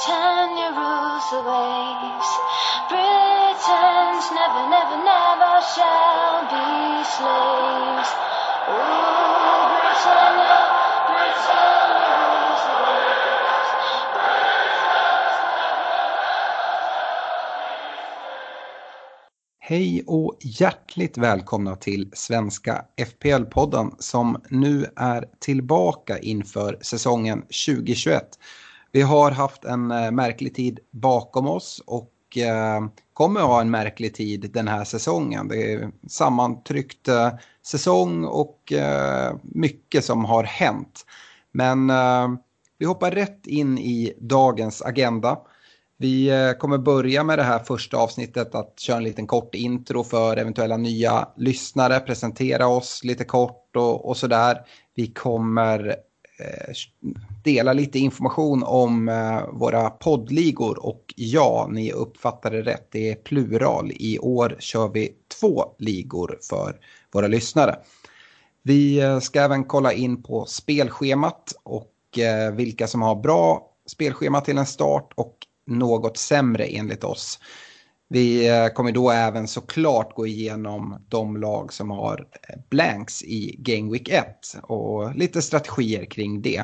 Britannia rules the waves. Britons never, never, never shall be slaves. Ooh, Britannia, Britannia rules the waves. Hej och hjärtligt välkomna till Svenska FPL-podden som nu är tillbaka inför säsongen 2021. Vi har haft en eh, märklig tid bakom oss och eh, kommer att ha en märklig tid den här säsongen. Det är sammantryckt eh, säsong och mycket som har hänt. Men vi hoppar rätt in i dagens agenda. Vi kommer börja med det här första avsnittet att köra en liten kort intro för eventuella nya lyssnare, presentera oss lite kort och, och sådär. Vi kommer Eh, dela lite information om eh, våra poddligor och ja, ni uppfattade rätt, det är plural. I år kör vi två ligor för våra lyssnare. Vi eh, ska även kolla in på spelschemat och vilka som har bra spelschema till en start och något sämre enligt oss. Vi eh, kommer då även såklart gå igenom de lag som har eh, blanks i Game Week 1 och lite strategier kring det.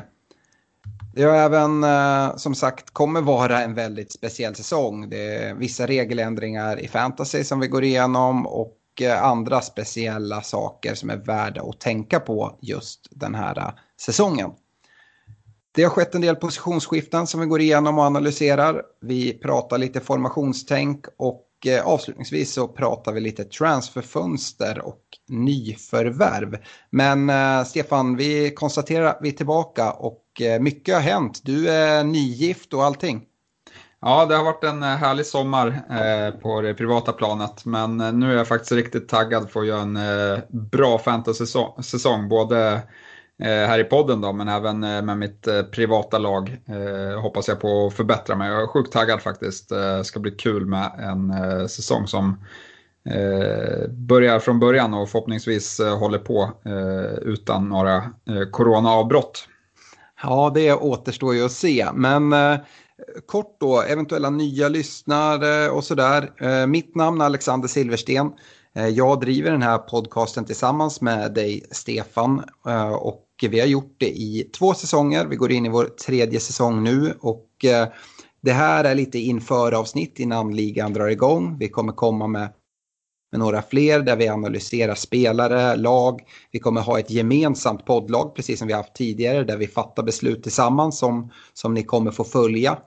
Det har även eh, som sagt kommer vara en väldigt speciell säsong. Det är vissa regeländringar i fantasy som vi går igenom och andra speciella saker som är värda att tänka på just den här säsongen. Det har skett en del positionsskiften som vi går igenom och analyserar. Vi pratar lite formationstänk och eh, avslutningsvis så pratar vi lite transferfönster och nyförvärv. Men eh, Stefan, vi konstaterar att vi är tillbaka och eh, mycket har hänt. Du är nygift och allting. Ja, det har varit en eh, härlig sommar eh, på det privata planet, men eh, nu är jag faktiskt riktigt taggad för att göra en bra fantasy-säsong, både Eh, här i podden då, men även eh, med mitt eh, privata lag. Hoppas jag på att förbättra mig. Jag är sjukt taggad faktiskt. Det ska bli kul med en säsong som börjar från början och förhoppningsvis håller på utan några coronaavbrott. Ja, det återstår ju att se. Men kort då, eventuella nya lyssnare och sådär. Mitt namn är Alexander Silversten. Jag driver den här podcasten tillsammans med dig, Stefan. Och vi har gjort det i två säsonger. Vi går in i vår tredje säsong nu. Och eh, det här är lite inför avsnitt innan ligan drar igång. Vi kommer komma med med några fler där vi analyserar spelare, lag. Vi kommer ha ett gemensamt poddlag precis som vi haft tidigare där vi fattar beslut tillsammans som, som ni kommer få följa.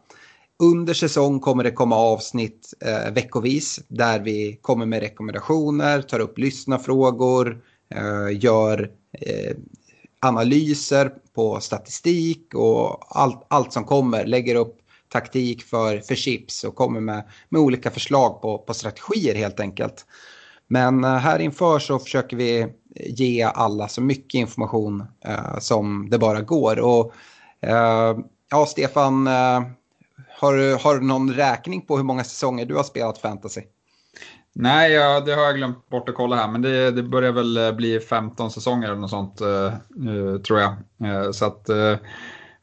Under säsong kommer det komma avsnitt eh, veckovis där vi kommer med rekommendationer, tar upp lyssnarfrågor, eh, gör eh, analyser på statistik och allt, allt som kommer. Lägger upp taktik för, för chips och kommer med, med olika förslag på, på strategier helt enkelt. Men eh, här inför så försöker vi eh, ge alla så mycket information eh, som det bara går. Och, eh, ja, Stefan, eh, har, du- har du någon räkning på hur många säsonger du har spelat fantasy? Nej, ja, det har jag glömt bort att kolla här, men det, det börjar väl eh, bli 15 säsonger eller något sånt, eh, tror jag. Eh, så att eh,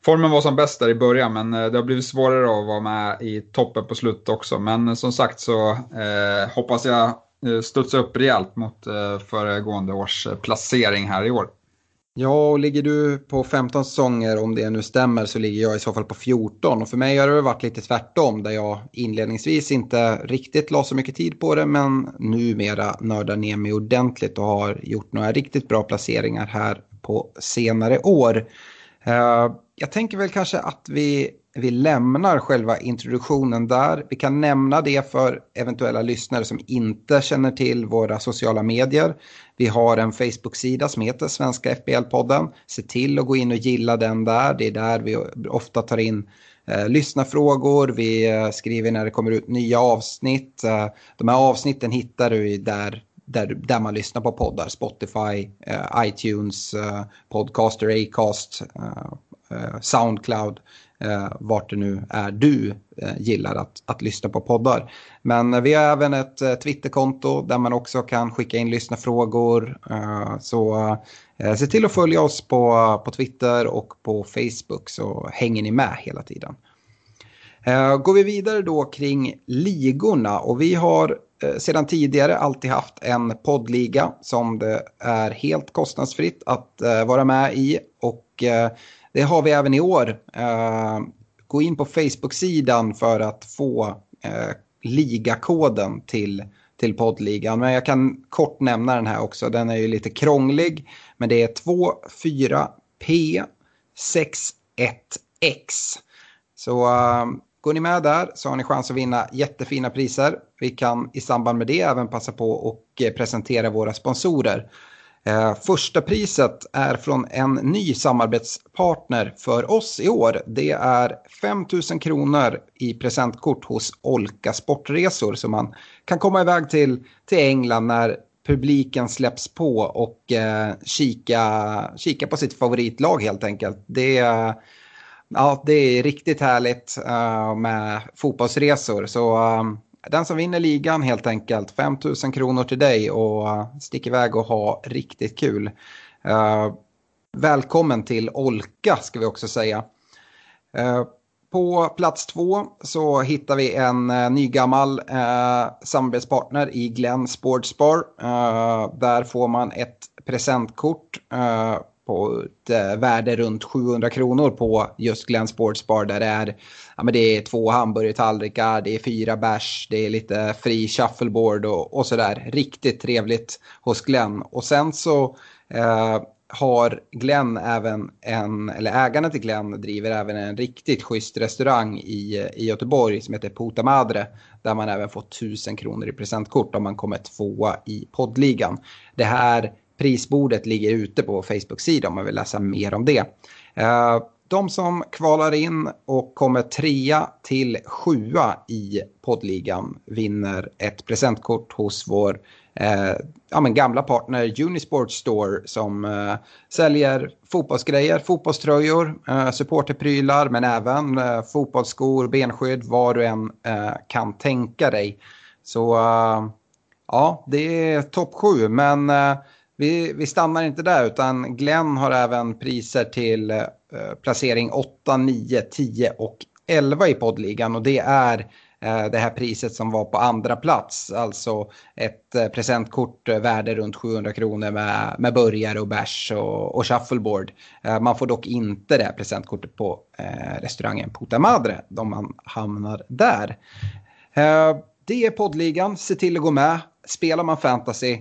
formen var som bäst där i början, men eh, det har blivit svårare att vara med i toppen på slutet också. Men eh, som sagt så hoppas jag studsa upp rejält mot föregående års placering här i år. Ja, och ligger du på 15 säsonger, om det nu stämmer, så ligger jag i så fall på 14. Och för mig har det varit lite tvärtom, där jag inledningsvis inte riktigt la så mycket tid på det, men numera nördar ner mig ordentligt och har gjort några riktigt bra placeringar här på senare år. Eh, jag tänker väl kanske att vi, vi lämnar själva introduktionen där. Vi kan nämna det för eventuella lyssnare som inte känner till våra sociala medier. Vi har en Facebook-sida som heter Svenska FBL-podden. Se till att gå in och gilla den där. Det är där vi ofta tar in eh, lyssnarfrågor. Vi eh, skriver när det kommer ut nya avsnitt. Eh, de här avsnitten hittar du där där, där man lyssnar på poddar. Spotify, eh, iTunes, eh, Podcaster, Acast, eh, Eh, Soundcloud, eh, vart det nu är du eh, gillar att, att lyssna på poddar. Men eh, vi har även ett eh, Twitterkonto där man också kan skicka in lyssnarfrågor. Eh, så se till att följa oss på, på Twitter och på Facebook så hänger ni med hela tiden. Går vi vidare då kring ligorna och vi har sedan tidigare alltid haft en poddliga som det är helt kostnadsfritt att vara med i och det har vi även i år. Eh, gå in på Facebook-sidan för att få eh, ligakoden till, till poddligan. Men jag kan kort nämna den här också. Den är ju lite krånglig. Men det är 24P61X. Så uh, går ni med där så har ni chans att vinna jättefina priser. Vi kan i samband med det även passa på och presentera våra sponsorer. Eh, första priset är från en ny samarbetspartner för oss i år. Det är 5 000 kronor i presentkort hos Olka Sportresor som man kan komma iväg till, till England när publiken släpps på och eh, kika, kika på sitt favoritlag helt enkelt. Det, ja, det är riktigt härligt uh, med fotbollsresor. Så eh, den som vinner ligan helt enkelt. 5 000 kronor till dig och eh, stick iväg och ha riktigt kul. Uh, välkommen till Olka ska vi också säga. Uh, på plats två så hittar vi en uh, nygammal uh, samarbetspartner i Glenn Sportsbar. Uh, där får man ett presentkort på ett värde runt 700 kronor på just Glenn Sports Bar där det är, ja, men det är två hamburgertallrikar, det är fyra bärs, det är lite fri shuffleboard och, och sådär. Riktigt trevligt hos Glenn. Och sen så eh, har Glenn även en, eller ägarna till Glenn driver även en riktigt schysst restaurang i, i Göteborg som heter Puta Madre. Där man även får 1000 kronor i presentkort om man kommer tvåa i poddligan. Det här prisbordet ligger ute på Facebook-sidan om man vill läsa mer om det. Eh, de som kvalar in och kommer trea till sjua i poddligan vinner ett presentkort hos vår eh, ja, men gamla partner Unisport Store som eh, säljer fotbollsgrejer, fotbollströjor, eh, supporterprylar men även eh, fotbollsskor, benskydd, vad du än eh, kan tänka dig. Så eh, ja, det är topp sju men eh, vi, vi stannar inte där utan Glenn har även priser till eh, Eh, placering 8, 9, 10 och 11 i poddligan och det är eh, det här priset som var på andra plats. Alltså ett eh, presentkort värde runt 700 kronor med, med burgare och bärs och, och shuffleboard. Man får dock inte det här presentkortet på restaurangen Puta Madre om man hamnar där. det är poddligan, se till att gå med. Spelar man fantasy,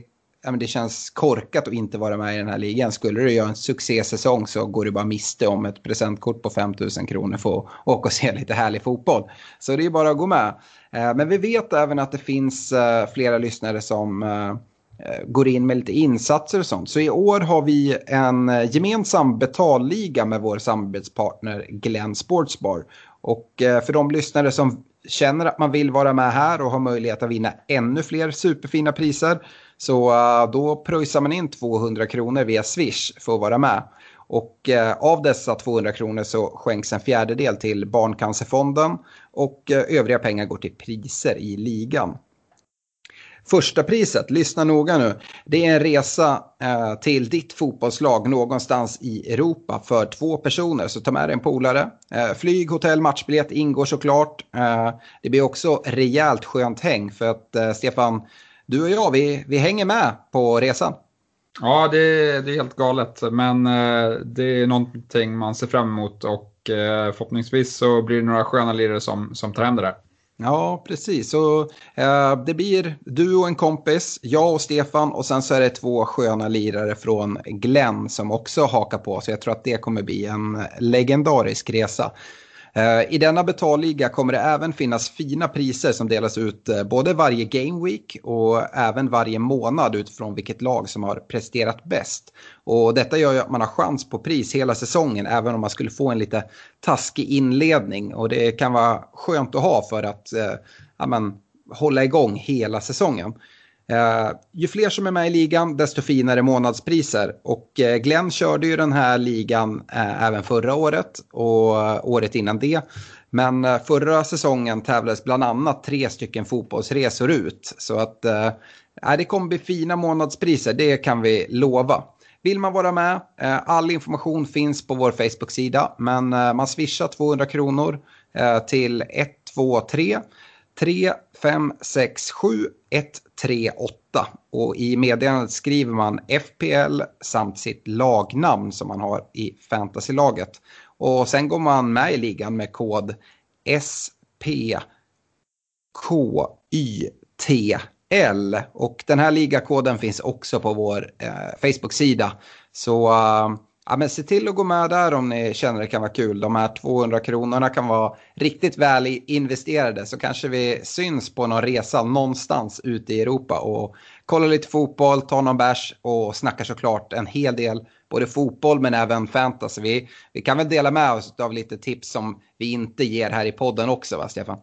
ja, men det känns korkat att inte vara med i den här ligan. Skulle du göra en succésäsong så går du bara miste om ett presentkort på 5 000 kronor för att åka och se lite härlig fotboll. Så det är bara att gå med. Eh, men vi vet även att det finns eh, flera lyssnare som eh, går in med lite insatser och sånt. Så i år har vi en gemensam betalliga med vår samarbetspartner Glenn Sportsbar. Och för de lyssnare som känner att man vill vara med här och har möjlighet att vinna ännu fler superfina priser så eh, då pröjsar man in 200 kronor via Swish för att vara med. Och eh, av dessa 200 kronor så skänks en fjärdedel till Barncancerfonden och eh, övriga pengar går till priser i ligan. Första priset, lyssna noga nu, det är en resa eh, till ditt fotbollslag någonstans i Europa för två personer. Så ta med dig en polare. Eh, flyg, hotell, matchbiljett ingår såklart. Eh, det blir också rejält skönt häng för att Stefan, du och jag, vi, vi hänger med på resan. Ja, det, det är helt galet, men eh, det är någonting man ser fram emot och eh, förhoppningsvis så blir det några sköna lirare som, som tar hem det där. Ja, precis. Så, eh, det blir du och en kompis, jag och Stefan och sen så är det två sköna lirare från Glenn som också hakar på. Så jag tror att det kommer bli en legendarisk resa. Eh, I denna betalliga kommer det även finnas fina priser som delas ut eh, både varje Game Week och även varje månad utifrån vilket lag som har presterat bäst. Och detta gör ju att man har chans på pris hela säsongen även om man skulle få en lite taskig inledning. Och det kan vara skönt att ha för att eh, ja, men, hålla igång hela säsongen. Eh, ju fler som är med i ligan, desto finare månadspriser. Och eh, Glenn körde ju den här ligan eh, även förra året och året innan det. Men förra säsongen tävlades bland annat tre stycken fotbollsresor ut. Så att det kommer bli fina månadspriser, det kan vi lova. Vill man vara med, all information finns på vår Facebook-sida. Men man swishar 200 kronor till 123-3567. 138 och i meddelandet skriver man FPL samt sitt lagnamn som man har i fantasylaget. Och sen går man med i ligan med kod SPKYTL och den här ligakoden finns också på vår eh, Facebook-sida. Så eh, Ja, men se till att gå med där om ni känner det kan vara kul. De här 200 kronorna kan vara riktigt väl investerade. Så kanske vi syns på någon resa någonstans ute i Europa och kollar lite fotboll, tar någon bärs och snackar såklart en hel del. Både fotboll men även fantasy. Vi, vi kan väl dela med oss av lite tips som vi inte ger här i podden också va Stefan?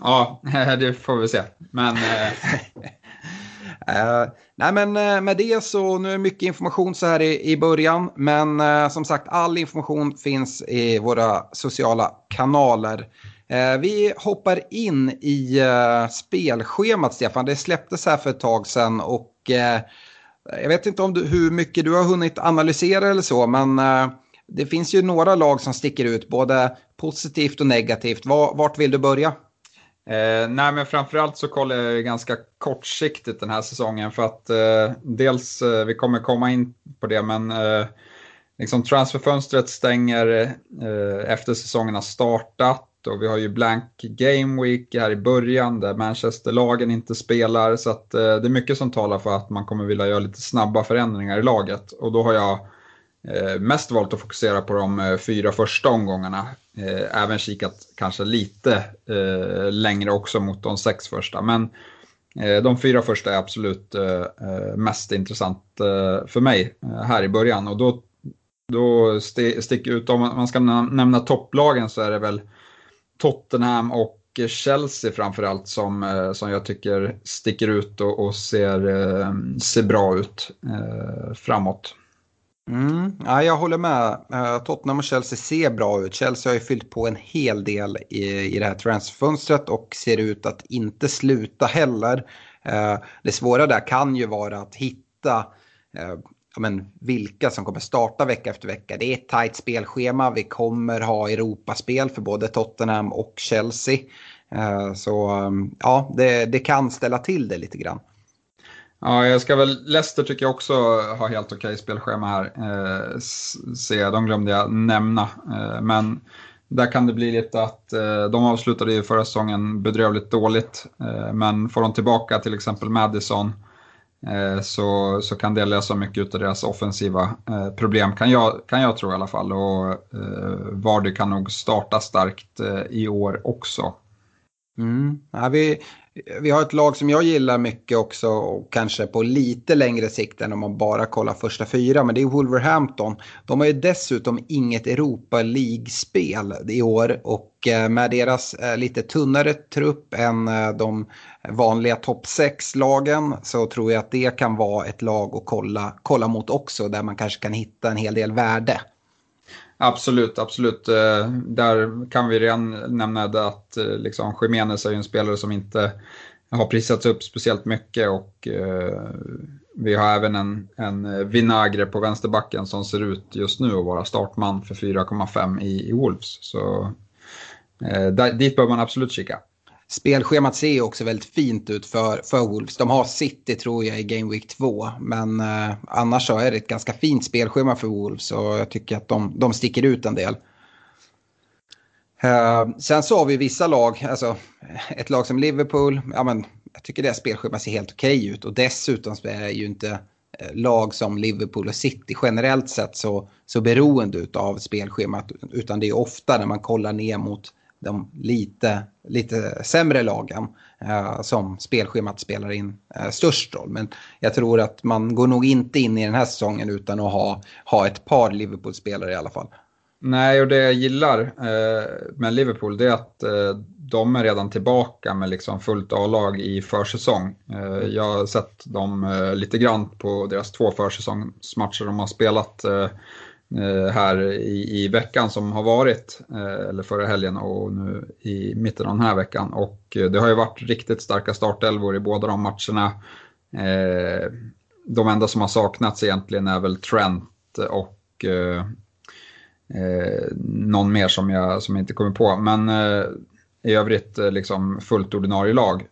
Ja, det får vi se. Men... Uh, nej men uh, med det så nu är mycket information så här i, i början. Men uh, som sagt all information finns i våra sociala kanaler. vi hoppar in i spelschemat Stefan. Det släpptes här för ett tag sedan och jag vet inte om du, hur mycket du har hunnit analysera eller så. Men det finns ju några lag som sticker ut både positivt och negativt. Var, vart vill du börja? Eh, nej, men framförallt så kollar jag ganska kortsiktigt den här säsongen för att eh, dels, eh, vi kommer komma in på det, men eh, liksom transferfönstret stänger eh, efter säsongen har startat och vi har ju blank game week här i början där Manchester-lagen inte spelar. Så att eh, det är mycket som talar för att man kommer vilja göra lite snabba förändringar i laget. Och då har jag Eh, Eh, mest valt att fokusera på de eh, fyra första omgångarna. Eh, även kikat kanske lite längre också mot de sex första. Men de fyra första är absolut mest intressant för mig här i början. Och då, då sticker ut, om man ska nämna topplagen så är det väl Tottenham och Chelsea framförallt som, som jag tycker sticker ut och, och ser, ser bra ut framåt. Mm. Ja, jag håller med. Eh, Tottenham och Chelsea ser bra ut. Chelsea har ju fyllt på en hel del i, i det här transferfönstret och ser ut att inte sluta heller. Eh, det svåra där kan ju vara att hitta eh, ja, men, vilka som kommer starta vecka efter vecka. Det är ett tajt spelschema. Vi kommer ha Europaspel för både Tottenham och Chelsea. Så ehm, ja, det, det kan ställa till det lite grann. Ja, jag ska väl, Leicester tycker jag också har helt okej spelschema här. Eh, se, de glömde jag nämna. Eh, men där kan det bli lite att eh, de avslutade ju förra säsongen bedrövligt dåligt. Eh, men får de tillbaka till exempel Madison eh, så, så kan det lösa mycket av deras offensiva eh, problem, kan jag, kan jag tro i alla fall. Och eh, Vardy kan nog starta starkt eh, i år också. Mm. Ja, vi, vi har ett lag som jag gillar mycket också och kanske på lite längre sikt än om man bara kollar första fyra. Men det är Wolverhampton. De har ju dessutom inget Europa League-spel i år och eh, med deras eh, lite tunnare trupp än eh, de vanliga topp 6-lagen så tror jag att det kan vara ett lag att kolla, kolla mot också där man kanske kan hitta en hel del värde. Absolut, absolut. Eh, där kan vi redan nämna att eh, liksom, Jiménez är en spelare som inte har prisats upp speciellt mycket och eh, vi har även en, en Vinagre på vänsterbacken som ser ut just nu att vara startman för 4,5 i, i Wolves. Så eh, där, dit bör man absolut kika spelschemat ser ju också väldigt fint ut för, för Wolves. De har City tror jag i Game Week 2. Men eh, annars så är det ett ganska fint spelschema för Wolves och jag tycker att de, de sticker ut en del. Eh, sen så har vi vissa lag, alltså eh, ett lag som Liverpool, ja men jag tycker det spelschemat ser helt okej okay ut och dessutom så är ju inte eh, lag som Liverpool och City generellt sett så, så beroende av spelschemat utan det är ofta när man kollar ner mot de lite, lite sämre lagen eh, som spelschemat spelar in eh, störst roll. Men jag tror att man går nog inte in i den här säsongen utan att ha, ha ett par Liverpool-spelare i alla fall. Nej, och det jag gillar eh, med Liverpool det är att eh, de är redan tillbaka med liksom fullt A-lag i försäsong. Eh, jag har sett dem eh, lite grann på deras två försäsongsmatcher de har spelat eh, Eh, här i, i, veckan som har varit, eh, eller förra helgen och nu i mitten av den här veckan. Och eh, det har ju varit riktigt starka startelvor i båda de matcherna. de enda som har saknats egentligen är väl Trent och någon mer som jag, som jag inte kommer på. Men i övrigt liksom fullt ordinarie lag.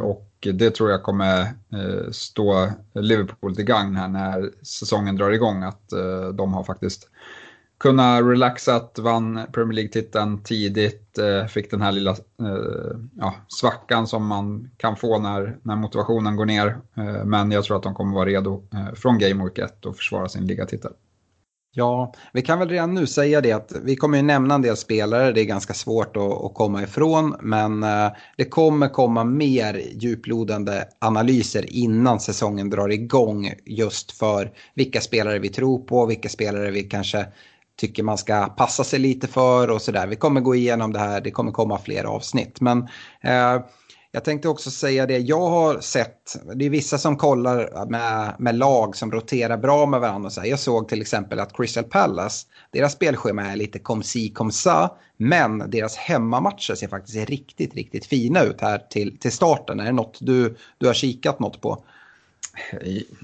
Och det tror jag kommer eh, stå Liverpool till gagn här när säsongen drar igång. Att eh, de har faktiskt kunnat relaxat, vann Premier League-titeln tidigt, eh, fick den här lilla ja, svackan som man kan få när, när motivationen går ner. Men jag tror att de kommer vara redo från Game Week 1 och försvara sin ligatitel. Ja, vi kan väl redan nu säga det att vi kommer ju nämna en del spelare, det är ganska svårt att, att komma ifrån, men eh, det kommer komma mer djuplodande analyser innan säsongen drar igång just för vilka spelare vi tror på, vilka spelare vi kanske tycker man ska passa sig lite för och sådär. Vi kommer gå igenom det här, det kommer komma fler avsnitt, men eh, jag tänkte också säga det, jag har sett, det är vissa som kollar med, med lag som roterar bra med varandra. så här. Jag såg till exempel att Crystal Palace, deras spelschema är lite kom si kom sa, men deras hemmamatcher ser faktiskt riktigt, riktigt fina ut här till, till starten. Är det något du, du har kikat något på?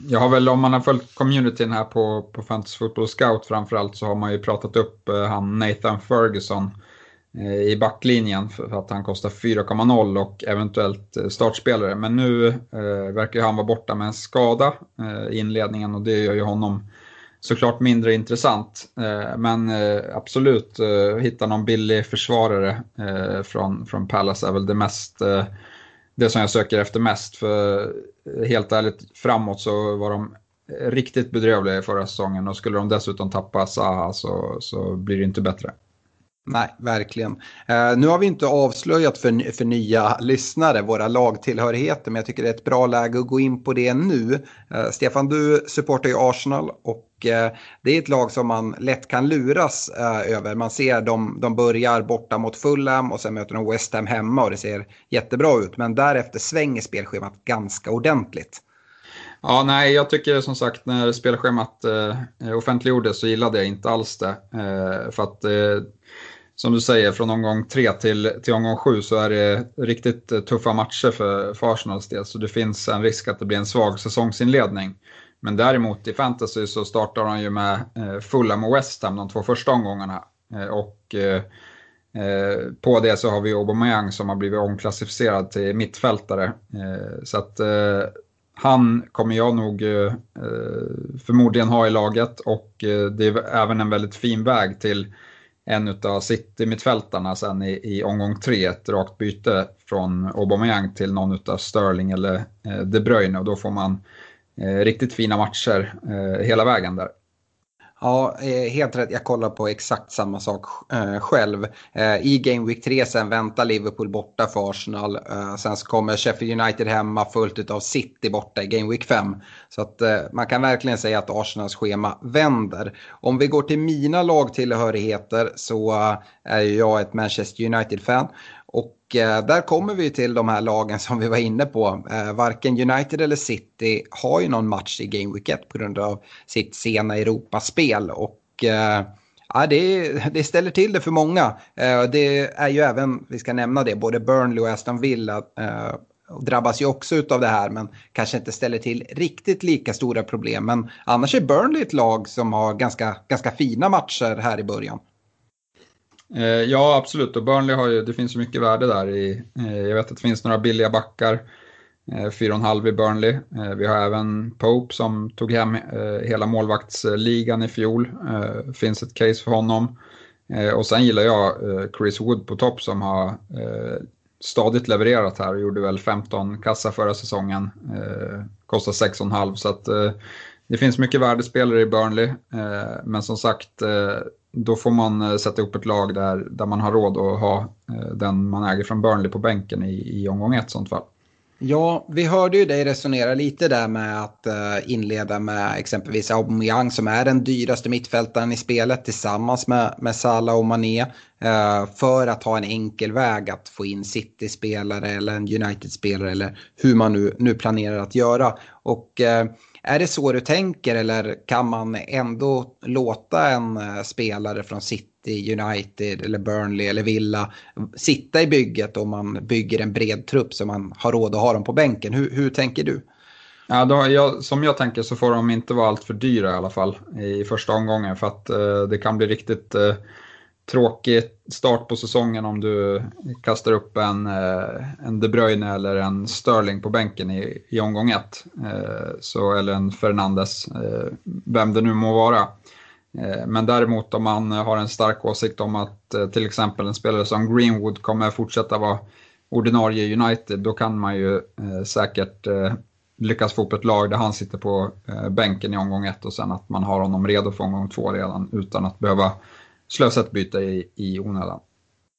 Jag har väl, om man har följt communityn här på, på Fantasy Football Scout framförallt så har man ju pratat upp eh, han Nathan Ferguson Eh, Eh, i backlinjen för att han kostar 4,0 och eventuellt eh, startspelare. Men nu eh, verkar han vara borta med en skada eh, i inledningen och det gör ju honom såklart mindre intressant. Eh, men eh, absolut, eh, hitta någon billig försvarare eh, från, från Palace är väl det mest det som jag söker efter mest. För helt ärligt, framåt så var de riktigt bedrövliga i förra säsongen och skulle de dessutom tappa Zaha så, så blir det inte bättre. Nej, verkligen. Uh, nu har vi inte avslöjat för, för nya lyssnare våra lagtillhörigheter, men jag tycker det är ett bra läge att gå in på det nu. Uh, Stefan, du supportar ju Arsenal och uh, det är ett lag som man lätt kan luras över. Man ser de, de börjar borta mot Fulham och sen möter de West Ham hemma och det ser jättebra ut, men därefter svänger spelschemat ganska ordentligt. Ja, nej, jag tycker som sagt när spelschemat eh, offentliggjordes så gillade jag inte alls det. Eh, för att eh, som du säger, från omgång tre till, till omgång sju så är det riktigt eh, tuffa matcher för, för Arsenals del. Så det finns en risk att det blir en svag säsongsinledning. Men däremot i fantasy så startar de ju med eh, Fulham och West Ham de två första omgångarna. Eh, och eh, eh, på det så har vi Aubameyang som har blivit omklassificerad till mittfältare. så att han kommer jag nog förmodligen ha i laget och det är även en väldigt fin väg till en av City-mittfältarna sen i, i omgång tre, ett rakt byte från Aubameyang till någon av Sterling eller eh, De Bruyne och då får man eh, riktigt fina matcher eh, hela vägen där. Ja, eh, helt rätt. Jag kollar på exakt samma sak eh, själv. Eh, I Game Week 3 sen väntar Liverpool borta för Arsenal. Eh, sen så kommer Sheffield United hemma fullt av City borta i Game Week 5. Så att eh, man kan verkligen säga att Arsenals schema vänder. Om vi går till mina lagtillhörigheter så är jag ett Manchester United-fan. Och Eh, där kommer vi till de här lagen som vi var inne på. Eh, varken United eller City har ju någon match i Game Week 1 på grund av sitt sena Europaspel. Och eh, ja, det, det ställer till det för många. Det är ju även, vi ska nämna det, både Burnley och Aston Villa drabbas ju också av det här men kanske inte ställer till riktigt lika stora problem. Men annars är Burnley ett lag som har ganska, ganska fina matcher här i början. Eh, ja, absolut. Och Burnley har ju, det finns ju mycket värde där. I, eh, jag vet att det finns några billiga backar. Eh, 4,5 i Burnley. Eh, vi har även Pope som tog hem eh, hela målvaktsligan i fjol. Finns ett case för honom. Och sen gillar jag Chris Wood på topp som har stadigt levererat här och gjorde väl 15 kassa förra säsongen. Kostar 6,5 så att det finns mycket värdespelare i Burnley. Men som sagt då får man eh, sätta ihop ett lag där, där man har råd att ha eh, den man äger från Burnley på bänken i, i omgång ett sånt fall. Ja, vi hörde ju dig resonera lite där med att eh, inleda med exempelvis Aubameyang som är den dyraste mittfältaren i spelet tillsammans med, med Salah och Mané. För att ha en enkel väg att få in City-spelare eller en United-spelare eller hur man nu, nu planerar att göra. Och är det så du tänker eller kan man ändå låta en eh, spelare från City, United eller Burnley eller Villa sitta i bygget om man bygger en bred trupp så man har råd att ha dem på bänken? Hur, hur tänker du? Ja, då, jag, som jag tänker så får de inte vara allt för dyra i alla fall i första omgången för att eh, det kan bli riktigt eh, tråkig start på säsongen om du kastar upp en, eh, en De Bruyne eller en Sterling på bänken i, i omgång ett. Eh, så, eller en Fernandes, eh, vem det nu må vara. Men däremot om man har en stark åsikt om att till exempel en spelare som Greenwood kommer fortsätta vara ordinarie United, då kan man ju säkert lyckas få upp ett lag där han sitter på bänken i omgång ett och sen att man har honom redo för omgång två redan utan att behöva slösa ett byte i, i onödan.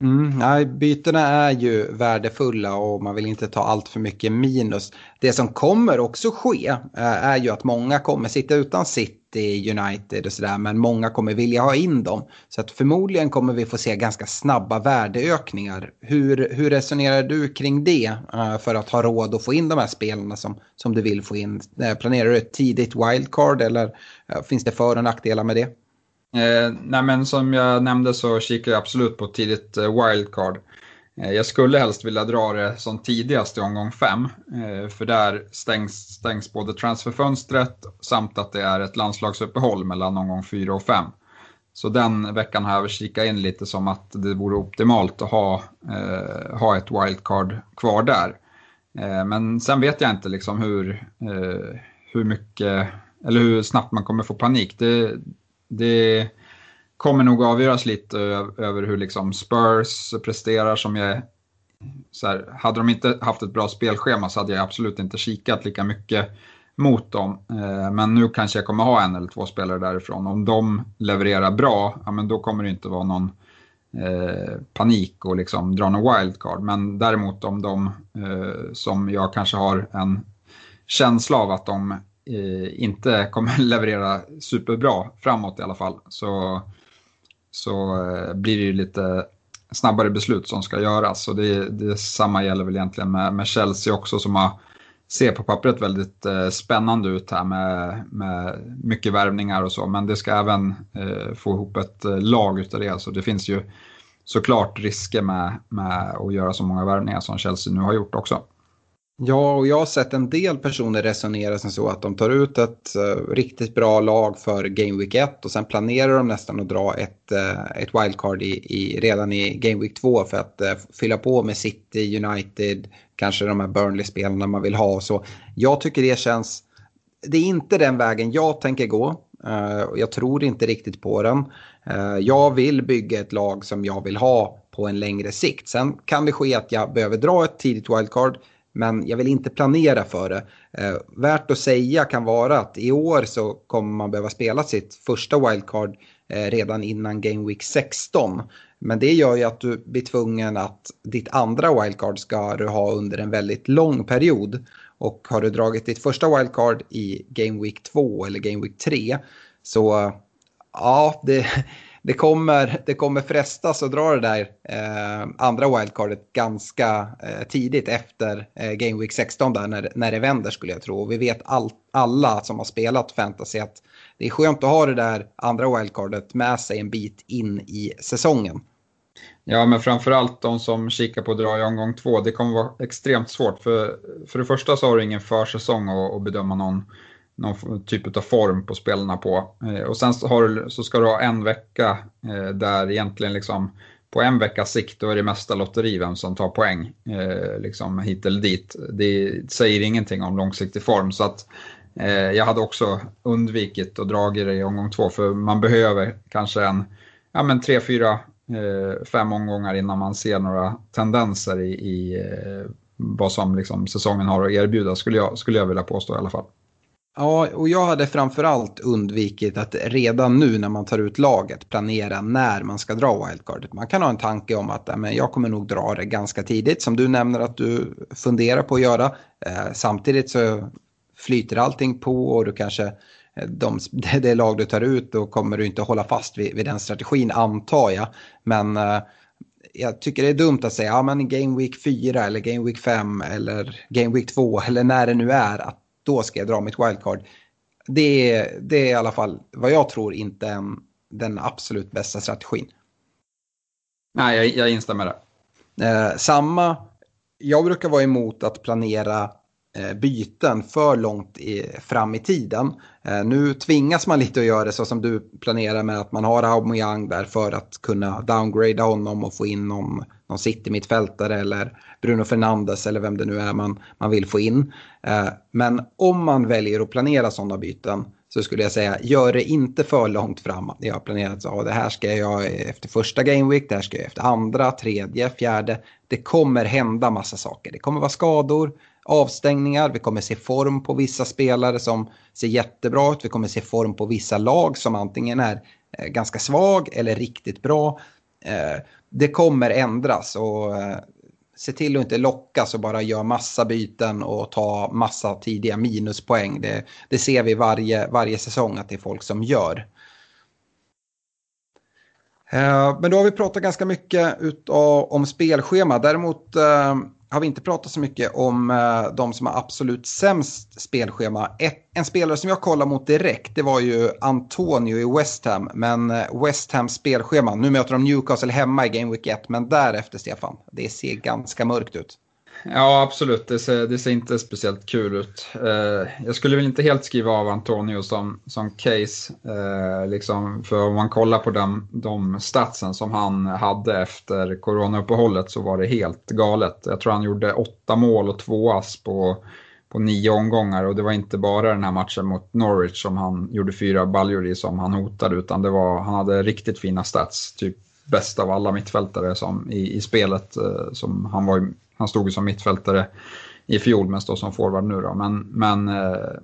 Mm, nej, bytena är ju värdefulla och man vill inte ta allt för mycket minus. Det som kommer också ske eh, är ju att många kommer sitta utan City, United och sådär men många kommer vilja ha in dem. Så att förmodligen kommer vi få se ganska snabba värdeökningar. Hur, hur resonerar du kring det eh, för att ha råd att få in de här spelarna som, som du vill få in? Eh, planerar du ett tidigt wildcard eller finns det för och nackdelar med det? Eh, nej men som jag nämnde så kikar jag absolut på tidigt eh, wildcard. Eh, jag skulle helst vilja dra det som tidigast i omgång 5, Eh, för där stängs, stängs både transferfönstret samt att det är ett landslagsuppehåll mellan omgång 4 och 5. Så den veckan har jag kikat in lite som att det vore optimalt att ha, eh, ha ett wildcard kvar där. Eh, men sen vet jag inte liksom hur, eh, hur mycket eller hur snabbt man kommer få panik. Det, det kommer nog avgöras lite över hur liksom Spurs presterar som jag så här, hade de inte haft ett bra spelschema så hade jag absolut inte kikat lika mycket mot dem. Eh, men nu kanske jag kommer ha en eller två spelare därifrån. Om de levererar bra, ja, men då kommer det inte vara någon eh, panik och liksom dra någon wildcard. Men däremot om de, eh, som jag kanske har en känsla av att de Eh, inte kommer leverera superbra framåt i alla fall så, så eh, blir det ju lite snabbare beslut som ska göras. Och det, det samma gäller väl egentligen med, med Chelsea också som har, ser på pappret väldigt eh, spännande ut här med, med mycket värvningar och så. Men det ska även eh, få ihop ett eh, lag utav det. Så det finns ju såklart risker med, med att göra så många värvningar som Chelsea nu har gjort också. Ja, och jag har sett en del personer resonera som så att de tar ut ett uh, riktigt bra lag för Game Week 1 och sen planerar de nästan att dra ett, uh, ett wildcard i, i, redan i Game Week 2 för att uh, fylla på med City, United, kanske de här Burnley-spelarna man vill ha och så. Jag tycker det känns, det är inte den vägen jag tänker gå. jag tror inte riktigt på den. jag vill bygga ett lag som jag vill ha på en längre sikt. Sen kan det ske att jag behöver dra ett tidigt wildcard men jag vill inte planera för det. Eh, värt att säga kan vara att i år så kommer man behöva spela sitt första wildcard eh, redan innan Game Week 16. Men det gör ju att du blir tvungen att ditt andra wildcard ska du ha under en väldigt lång period. Och har du dragit ditt första wildcard i Game Week 2 eller Game Week 3 så ja, det, det kommer, det kommer frestas att dra det där eh, andra wildcardet ganska eh, tidigt efter eh, Game Week 16 där när, när det vänder skulle jag tro. Och vi vet all, alla som har spelat fantasy att det är skönt att ha det där andra wildcardet med sig en bit in i säsongen. Ja, men framförallt de som kikar på att dra i omgång två, det kommer vara extremt svårt. För, för det första så har du ingen försäsong att, att bedöma någon någon typ av form på spelarna på. Eh, och sen så, har, så ska du ha en vecka eh, där egentligen liksom på en veckas sikt då är det mesta lotteri vem som tar poäng eh, liksom hit eller dit. Det säger ingenting om långsiktig form så att eh, jag hade också undvikit att dra det i omgång två för man behöver kanske en ja, men tre, fyra, eh, fem omgångar innan man ser några tendenser i, i eh, vad som liksom säsongen har att erbjuda skulle jag, skulle jag vilja påstå i alla fall. Ja, och jag hade framförallt undvikit att redan nu när man tar ut laget planera när man ska dra wildcardet. Man kan ha en tanke om att men jag kommer nog dra det ganska tidigt, som du nämner att du funderar på att göra. Eh, samtidigt så flyter allting på och du kanske eh, de, det lag du tar ut då kommer du inte hålla fast vid, vid den strategin antar jag. Men eh, jag tycker det är dumt att säga ja men Game Week 4 eller Game Week 5 eller Game Week 2 eller när det nu är att då ska jag dra mitt wildcard. Det är, det är i alla fall vad jag tror inte en, den absolut bästa strategin. Nej, jag, jag instämmer där. Eh, samma, jag brukar vara emot att planera Eh, byten för långt i, fram i tiden. Eh, nu tvingas man lite att göra det så som du planerar med att man har Aubameyang där för att kunna downgrada honom och få in någon, någon city-mittfältare eller Bruno Fernandes eller vem det nu är man, man vill få in. Eh, men om man väljer att planera sådana byten så skulle jag säga gör det inte för långt fram. Jag har planerat så det här ska jag efter första Game Week, det här ska jag efter andra, tredje, fjärde. Det kommer hända massa saker. Det kommer vara skador, avstängningar. Vi kommer se form på vissa spelare som ser jättebra ut. Vi kommer se form på vissa lag som antingen är eh, ganska svag eller riktigt bra. Eh, det kommer ändras och eh, se till att inte lockas och bara göra massa byten och ta massa tidiga minuspoäng. Det, det ser vi varje, varje säsong att det är folk som gör. Men då har vi pratat ganska mycket om spelschema. Däremot har vi inte pratat så mycket om eh, de som har absolut sämst spelschema. Ett, en spelare som jag kollade mot direkt det var ju Antonio i West Ham. Men eh, West Hams spelschema, nu möter de Newcastle hemma i Game Week 1. Men därefter Stefan, det ser ganska mörkt ut. Ja, absolut. Det ser, det ser inte speciellt kul ut. Eh, jag skulle väl inte helt skriva av Antonio som, som case. Eh, liksom, för om man kollar på de, de statsen som han hade efter coronauppehållet så var det helt galet. Jag tror han gjorde åtta mål och två ass på, på nio omgångar och det var inte bara den här matchen mot Norwich som han gjorde fyra baljor i som han hotade utan det var, han hade riktigt fina stats. Typ bäst av alla mittfältare som, i, i spelet. Eh, som han var han stod ju som mittfältare i fjol men står som forward nu då. Men, men eh,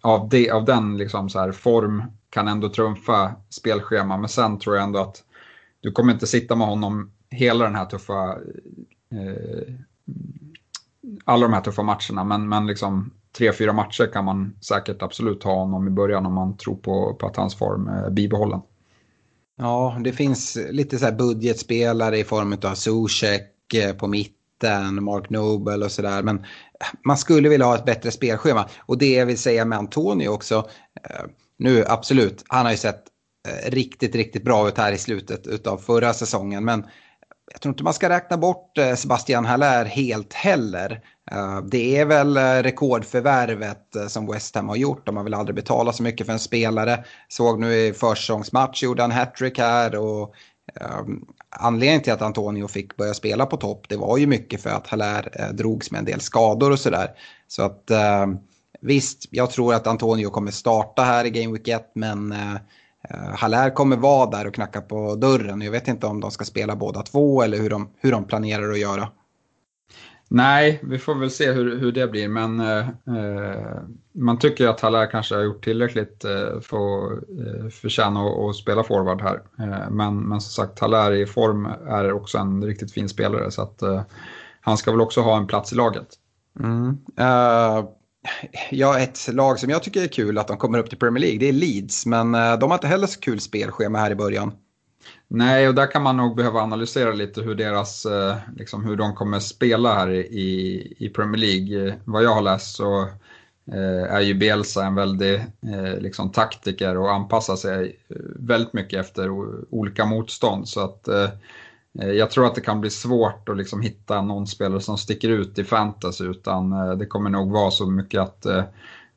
av, det, av den liksom så här form kan ändå trumfa spelschema. Men sen tror jag ändå att du kommer inte sitta med honom hela den här tuffa eh, alla de här tuffa matcherna. Men, men liksom tre, fyra matcher kan man säkert absolut ha honom i början om man tror på, på att hans form eh, är bibehållen. Ja, det finns lite så här budgetspelare i form av Zuzek eh, på mitt Mitten, Mark Noble och sådär. Men man skulle vilja ha ett bättre spelschema. Och det jag vill säga med Antonio också. Eh, nu absolut, han har ju sett eh, riktigt, riktigt bra ut här i slutet av förra säsongen. Men jag tror inte man ska räkna bort eh, Sebastian Haller helt heller. Det är väl rekordförvärvet som West Ham har gjort. De har väl aldrig betalat så mycket för en spelare. Såg nu i försäsongsmatch gjorde han hattrick här och Ehm, anledningen till att Antonio fick börja spela på topp det var ju mycket för att Haller eh, drogs med en del skador och sådär. Så att ehm, visst, jag tror att Antonio kommer starta här i Game Week 1 men eh, eh, Haller kommer vara där och knacka på dörren. Jag vet inte om de ska spela båda två eller hur de, hur de planerar att göra. Nej, vi får väl se hur, hur det blir, men eh, eh man tycker att Haller kanske har gjort tillräckligt eh, för att eh, förtjäna att spela forward här. Eh, men, men som sagt, Haller i form är också en riktigt fin spelare, så att eh, han ska väl också ha en plats i laget. Mm. Uh, ja, ett lag som jag tycker är kul att de kommer upp till Premier League, det är Leeds, men eh, de har inte heller så kul spelschema här i början. Nej, och där kan man nog behöva analysera lite hur, deras, eh, liksom, hur de kommer spela här i, i Premier League. Eh, vad jag har läst så eh, är ju Bielsa en väldig liksom, taktiker och anpassar sig väldigt mycket efter olika motstånd. Så att jag tror att det kan bli svårt att liksom hitta någon spelare som sticker ut i fantasy utan det kommer nog vara så mycket att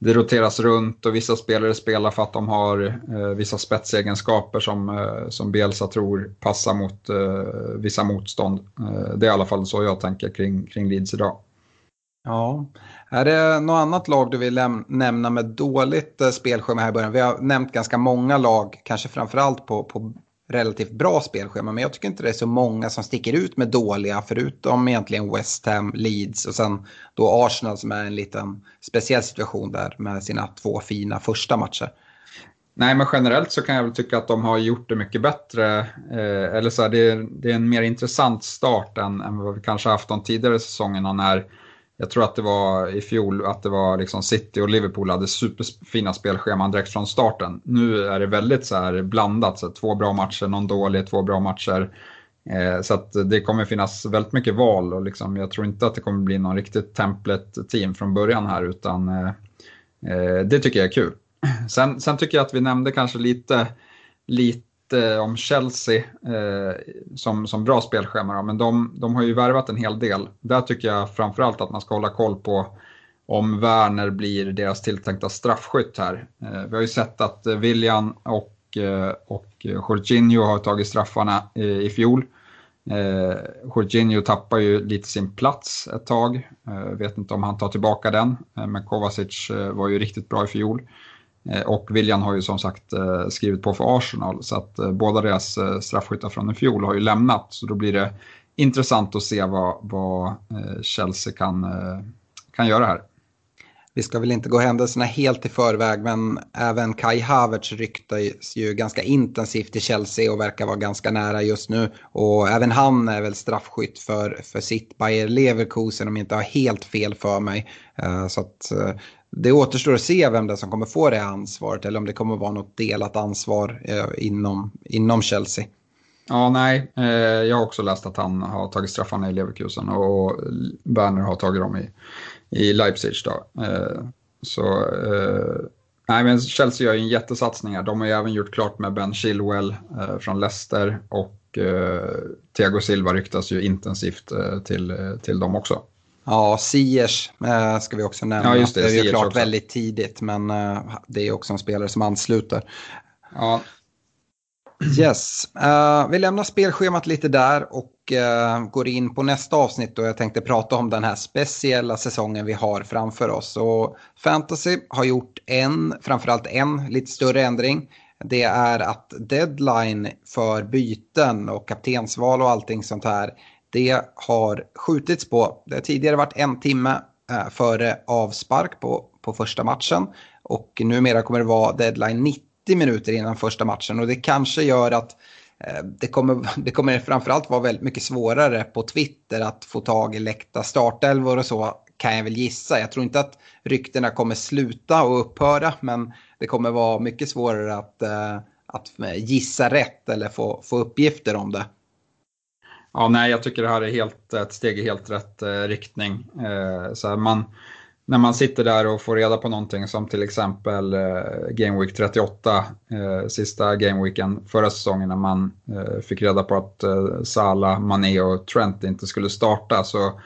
det roteras runt och vissa spelare spelar för att de har eh, vissa spetsegenskaper som, eh, som Bielsa tror passar mot eh, vissa motstånd. Eh, det är i alla fall så jag tänker kring, kring Leeds idag. Ja, är det något annat lag du vill nämna med dåligt eh, spelschema här i början? Vi har nämnt ganska många lag, kanske framförallt på, på relativt bra spelschema. Men jag tycker inte det är så många som sticker ut med dåliga, förutom egentligen West Ham, Leeds och sen då Arsenal som är en liten speciell situation där med sina två fina första matcher. Nej, men generellt så kan jag väl tycka att de har gjort det mycket bättre. Eh, eller så här, det, är, det är en mer intressant start än, än vad vi kanske haft de tidigare säsongerna när jag tror att det var i fjol att det var liksom City och Liverpool hade superfina spelscheman direkt från starten. Nu är det väldigt så här blandat, så två bra matcher, någon dålig, två bra matcher. Eh, så att det kommer finnas väldigt mycket val och liksom, jag tror inte att det kommer bli någon riktigt template team från början här utan eh, eh det tycker jag är kul. Sen, sen, tycker jag att vi nämnde kanske lite, lite om Chelsea eh, som, som bra spelschema, men de, de har ju värvat en hel del. Där tycker jag framförallt att man ska hålla koll på om Werner blir deras tilltänkta straffskytt här. Eh, vi har ju sett att eh, William och, eh, och Jorginho har tagit straffarna i, i fjol. Eh, Jorginho tappar ju lite sin plats ett tag. Eh, vet inte om han tar tillbaka den, eh, men Kovacic eh, var ju riktigt bra i fjol. Eh, och William har ju som sagt eh, skrivit på för Arsenal så att eh, båda deras straffskyttar från i fjol har ju lämnat. Så då blir det intressant att se vad, vad Chelsea kan, kan göra här. Vi ska väl inte gå händelserna helt i förväg men även Kai Havertz ryktas ju ganska intensivt i Chelsea och verkar vara ganska nära just nu. Och även han är väl straffskytt för, för sitt Bayer Leverkusen om jag inte har helt fel för mig. Så att det återstår att se vem det är som kommer få det ansvaret eller om det kommer vara något delat ansvar eh, inom, inom Chelsea. Ja, nej, eh, jag har också läst att han har tagit straffarna i Leverkusen och Werner har tagit dem i, i Leipzig. Då. Eh, så, nej, men Chelsea gör ju en jättesatsning här. De har ju även gjort klart med Ben Chilwell från Leicester och Thiago Silva ryktas ju intensivt till, till dem också. Ja, Siers äh, ska vi också nämna. Ja, just det, det är ju klart också. väldigt tidigt, men äh, det är också en spelare som ansluter. Ja. Yes, uh, vi lämnar spelschemat lite där och uh, går in på nästa avsnitt och jag tänkte prata om den här speciella säsongen vi har framför oss. Och Fantasy har gjort en, framförallt en lite större ändring. Det är att deadline för byten och kaptensval och allting sånt här det har skjutits på. Det har tidigare varit en timme eh, före avspark på, på första matchen. Och numera kommer det vara deadline 90 minuter innan första matchen. Och det kanske gör att eh, det kommer, det kommer framförallt vara väldigt mycket svårare på Twitter att få tag i läckta startelvor och så kan jag väl gissa. Jag tror inte att ryktena kommer sluta och upphöra men det kommer vara mycket svårare att, eh, att eh, gissa rätt eller få, få uppgifter om det. Ja, nej, jag tycker det här är helt, ett steg i helt rätt eh, riktning. Eh, så man, när man sitter där och får reda på någonting som till exempel eh, Game Week 38, eh, sista Game Weeken förra säsongen när man eh, fick reda på att eh, Sala, Mané och Trent inte skulle starta. Så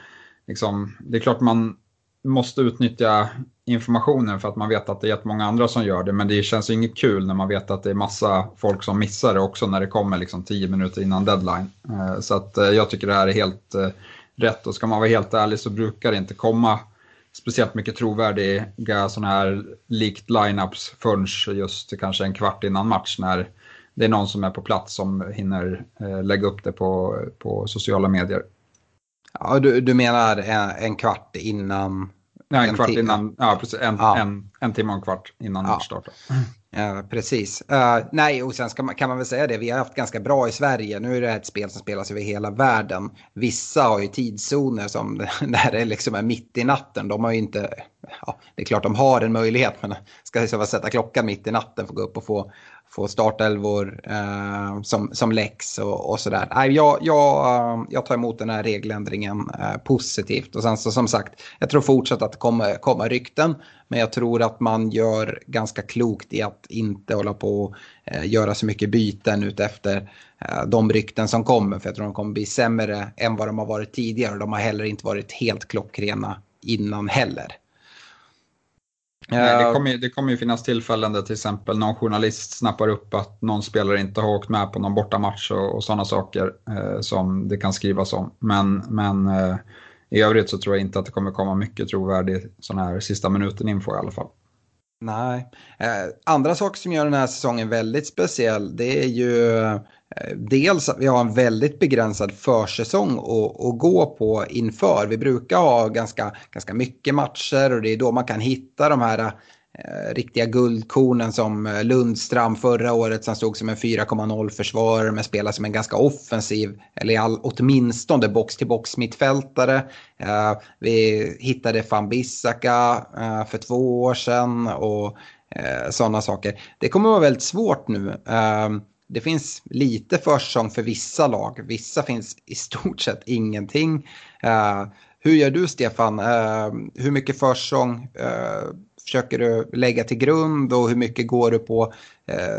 liksom, det är klart man måste utnyttja informationen för att man vet att det är jättemånga andra som gör det. Men det känns ju inget kul när man vet att det är massa folk som missar det också när det kommer liksom tio minuter innan deadline. Eh, så att eh, jag tycker det här är helt eh, rätt och ska man vara helt ärlig så brukar det inte komma speciellt mycket trovärdiga sådana här likt lineups förrän just kanske en kvart innan match när det är någon som är på plats som hinner lägga upp det på, på sociala medier. Ja, du, du menar en, en kvart innan Nej, en, kvart innan, ja, precis, en, ja. En, en timme och en kvart innan ja. match startar. Ja, precis. Uh, nej, och sen man, kan man väl säga det, vi har haft ganska bra i Sverige. Nu är det ett spel som spelas över hela världen. Vissa har ju tidszoner som när det liksom är mitt i natten. De har ju inte, ja, det är klart de har en möjlighet, men ska liksom sätta klockan mitt i natten för att gå upp och få få startelvor eh, som, som läx och, och sådär. Nej, jag, jag, eh, jag tar emot den här regeländringen eh, positivt. Och sen så som sagt, jag tror fortsatt att det kommer komma rykten. Men jag tror att man gör ganska klokt i att inte hålla på och eh, göra så mycket byten utefter eh, de rykten som kommer. För jag tror de kommer bli sämre än vad de har varit tidigare. Och de har heller inte varit helt klockrena innan heller. Nej, det, kommer, det kommer ju finnas tillfällen där till exempel någon journalist snappar upp att någon spelare inte har åkt med på någon bortamatch och, och sådana saker eh, som det kan skrivas om. Men, men eh, i övrigt så tror jag inte att det kommer komma mycket trovärdig sån här sista minuten-info i alla fall. Nej. Eh, andra saker som gör den här säsongen väldigt speciell det är ju eh, Eh, dels att vi har en väldigt begränsad försäsong att, att gå på inför. Vi brukar ha ganska, ganska mycket matcher och det är då man kan hitta de här eh, riktiga guldkornen som Lundstram Lundström förra året som stod som en 4,0 försvarare men spelar som en ganska offensiv, eller all, åtminstone box-till-box mittfältare. Eh, vi hittade van Bissaka eh, för två år sedan och eh, sådana saker. Det kommer att vara väldigt svårt nu. Eh, det finns lite försäsong för vissa lag, vissa finns i stort sett ingenting. Uh, hur gör du Stefan? Uh, hur mycket försäsong uh, försöker du lägga till grund och hur mycket går du på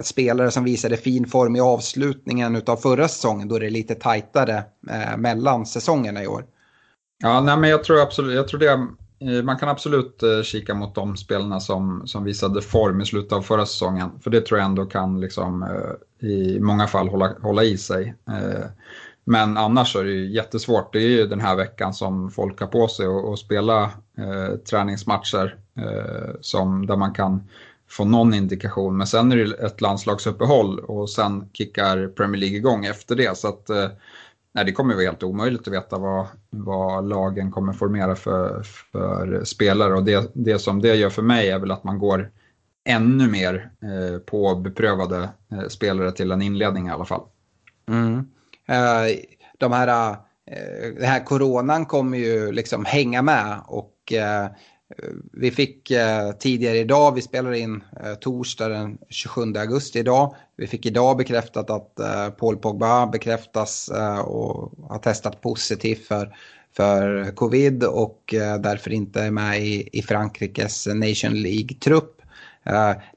spelare som visade fin form i avslutningen av förra säsongen då det är lite tajtare mellan säsongerna i år? Ja, nej, men jag tror absolut, jag tror det Eh, man kan absolut eh, kika mot de spelarna som, som visade form i slutet av förra säsongen. För det tror jag ändå kan liksom, eh, i många fall hålla, hålla i sig. Men annars är det ju jättesvårt. Det är ju den här veckan som folk har på sig att spela eh, träningsmatcher eh, som, där man kan få någon indikation. Men sen är det ett landslagsuppehåll och sen kickar Premier League igång efter det. Så att, eh, nej, det kommer vara helt omöjligt att veta vad, vad lagen kommer formera för, för spelare. Och det, det som det gör för mig är väl att man går ännu mer eh, på beprövade eh, spelare till en inledning i alla fall. Mm. Eh, de här, eh, den här coronan kommer ju liksom hänga med och eh, Eh, vi fick eh, tidigare idag, vi spelar in eh, torsdag den 27 augusti idag. Vi fick idag bekräftat att Paul Pogba bekräftas och har testat positivt för, för covid och därför inte är med i, i Frankrikes Nation League-trupp.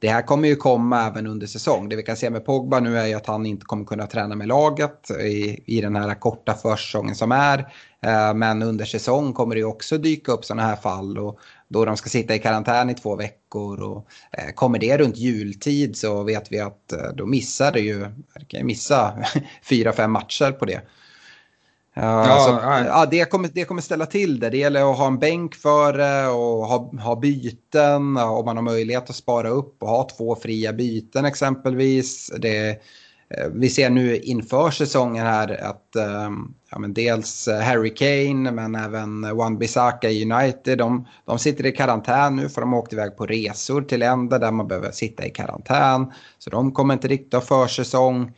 Det här kommer ju komma även under säsong. Det vi kan se med Pogba nu är ju att han inte kommer kunna träna med laget i, i den här korta försäsongen som är. Men under säsong kommer det ju också dyka upp sådana här fall. Och då de ska sitta i karantän i två veckor. Och eh, kommer det runt jultid så vet vi att då missar det ju, kan missa fyra, fem matcher på det. Ja, så, ja, det, kommer, det kommer ställa till det. Det gäller att ha en bänk före och ha, ha byten om man har möjlighet att spara upp och ha två fria byten exempelvis. Det, eh, Eh, vi ser nu inför säsongen här att ehm, ja, men dels eh, Harry Kane men även Wan Bissaka i United. De, de sitter i karantän nu för de har åkt iväg på resor till länder där man behöver sitta i karantän. Så de kommer inte riktigt ha försäsong.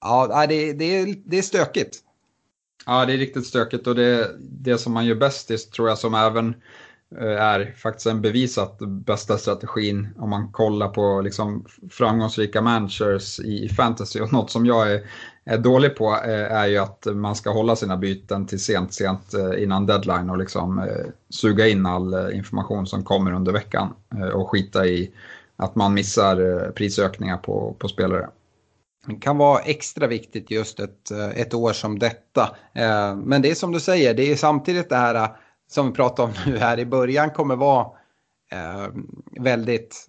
Ja, det, det, det är stökigt. Ja, det är riktigt stökigt och det, det som man gör bäst i tror jag som även Eh, är faktiskt en bevisat bästa strategin om man kollar på liksom framgångsrika managers i fantasy. Och något som jag är, är dålig på eh, är ju att man ska hålla sina byten till sent, sent eh, innan deadline och liksom suga in all information som kommer under veckan och skita i att man missar prisökningar på, på spelare. Det kan vara extra viktigt just ett, ett år som detta. Men det är som du säger, det är samtidigt det här som vi pratade om nu här i början kommer vara väldigt,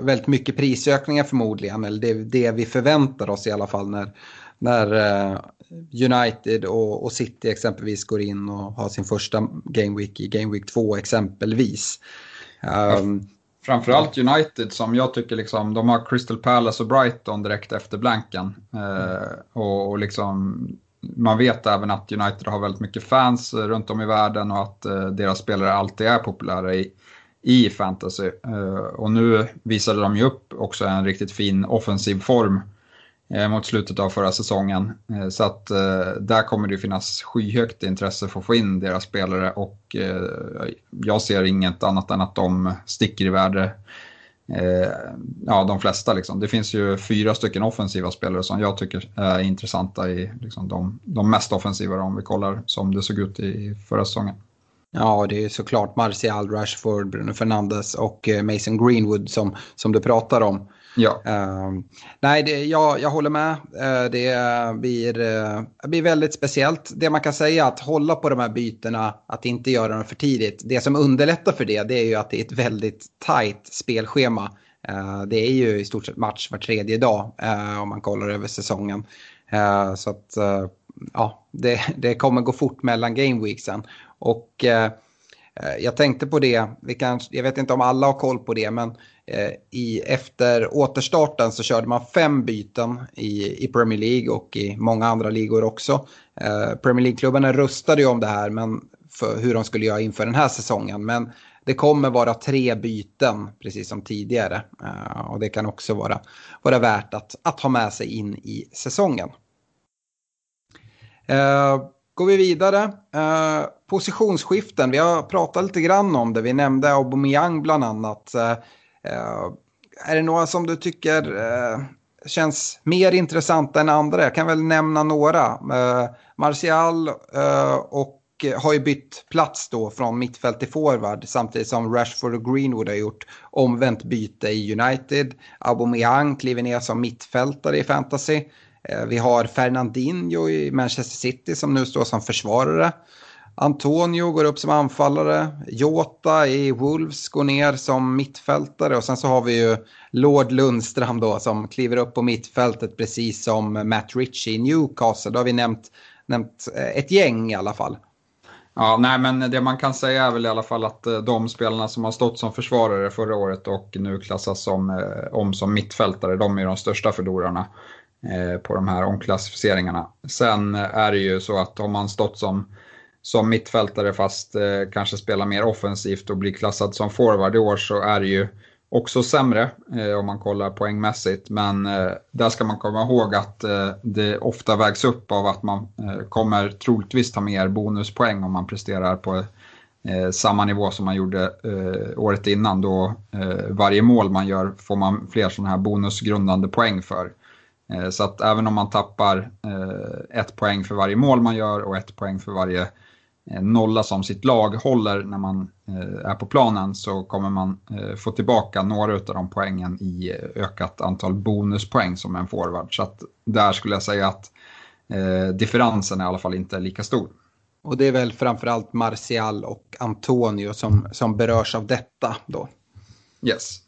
väldigt mycket prisökningar förmodligen. Eller det det vi förväntar oss i alla fall när, när United och, och City exempelvis går in och har sin första Game Week i Game Week 2 exempelvis. Um, Framförallt United som jag tycker liksom, de har Crystal Palace och Brighton direkt efter blanken. Eh, och, och liksom, man vet även att United har väldigt mycket fans runt om i världen och att eh, deras spelare alltid är populära i, i fantasy. Eh, och nu visade de ju upp också en riktigt fin offensiv form Eh, mot slutet av förra säsongen. Eh, så att eh, där kommer det finnas skyhögt intresse för att få in deras spelare och eh, jag ser inget annat än att de sticker i värde. Eh, ja, de flesta liksom. Det finns ju fyra stycken offensiva spelare som jag tycker är intressanta i liksom de, de mest offensiva om vi kollar som det såg ut i förra säsongen. Ja, det är såklart Martial, Rashford, Bruno Fernandes och eh, Mason Greenwood som, som du pratar om. Ja. Uh, nej, det, jag, jag håller med. Uh, det blir, uh, blir väldigt speciellt. Det man kan säga att hålla på de här bytena, att inte göra dem för tidigt. Det som underlättar för det, det är ju att det är ett väldigt tajt spelschema. Eh, det är ju i stort sett match var tredje dag om man kollar över säsongen. så att ja, det, det kommer gå fort mellan gameweeksen. Och Eh, jag tänkte på det, vi kan, jag vet inte om alla har koll på det, men Eh, i, efter återstarten så körde man fem byten i, i Premier League och i många andra ligor också. Eh, Premier League-klubbarna röstade ju om det här men för hur de skulle göra inför den här säsongen. Men det kommer vara tre byten precis som tidigare. Eh, och det kan också vara, vara värt att, att ha med sig in i säsongen. Uh, går vi vidare. Eh, positionsskiften, vi har pratat lite grann om det. Vi nämnde Aubameyang bland annat. Eh, eh, är det några som du tycker eh, känns mer intressanta än andra? Jag kan väl nämna några. Eh, Martial eh, och har ju bytt plats då från mittfält till forward samtidigt som Rashford och Greenwood har gjort omvänt byte i United. Aubameyang kliver ner som mittfältare i fantasy. Eh, vi har Fernandinho i Manchester City som nu står som försvarare. Antonio går upp som anfallare. Jota i Wolves går ner som mittfältare. Och sen så har vi ju Lord Lundström då som kliver upp på mittfältet precis som Matt Ritchie i Newcastle. Då har vi nämnt, nämnt eh, ett gäng i alla fall. Ja, nej men det man kan säga är väl i alla fall att eh, de spelarna som har stått som försvarare förra året och nu klassas som, om som mittfältare, de är de största förlorarna Eh, på de här omklassificeringarna. Sen är det ju så att om man stått som som mittfältare fast eh, kanske spelar mer offensivt och blir klassad som forward i år så är det ju också sämre eh, om man kollar poängmässigt. Men eh, där ska man komma ihåg att eh, det ofta vägs upp av att man eh, kommer troligtvis ta mer bonuspoäng om man presterar på eh, samma nivå som man gjorde eh, året innan. Då eh, varje mål man gör får man fler sådana här bonusgrundande poäng för. Så att även om man tappar ett poäng för varje mål man gör och ett poäng för varje Eh, nolla som sitt lag håller när man eh, är på planen så kommer man eh, få tillbaka några av de poängen i ökat antal bonuspoäng som en forward. Så att där skulle jag säga att differensen i alla fall inte är lika stor. Och det är väl framförallt Martial och Antonio som, som berörs av detta då? Yes.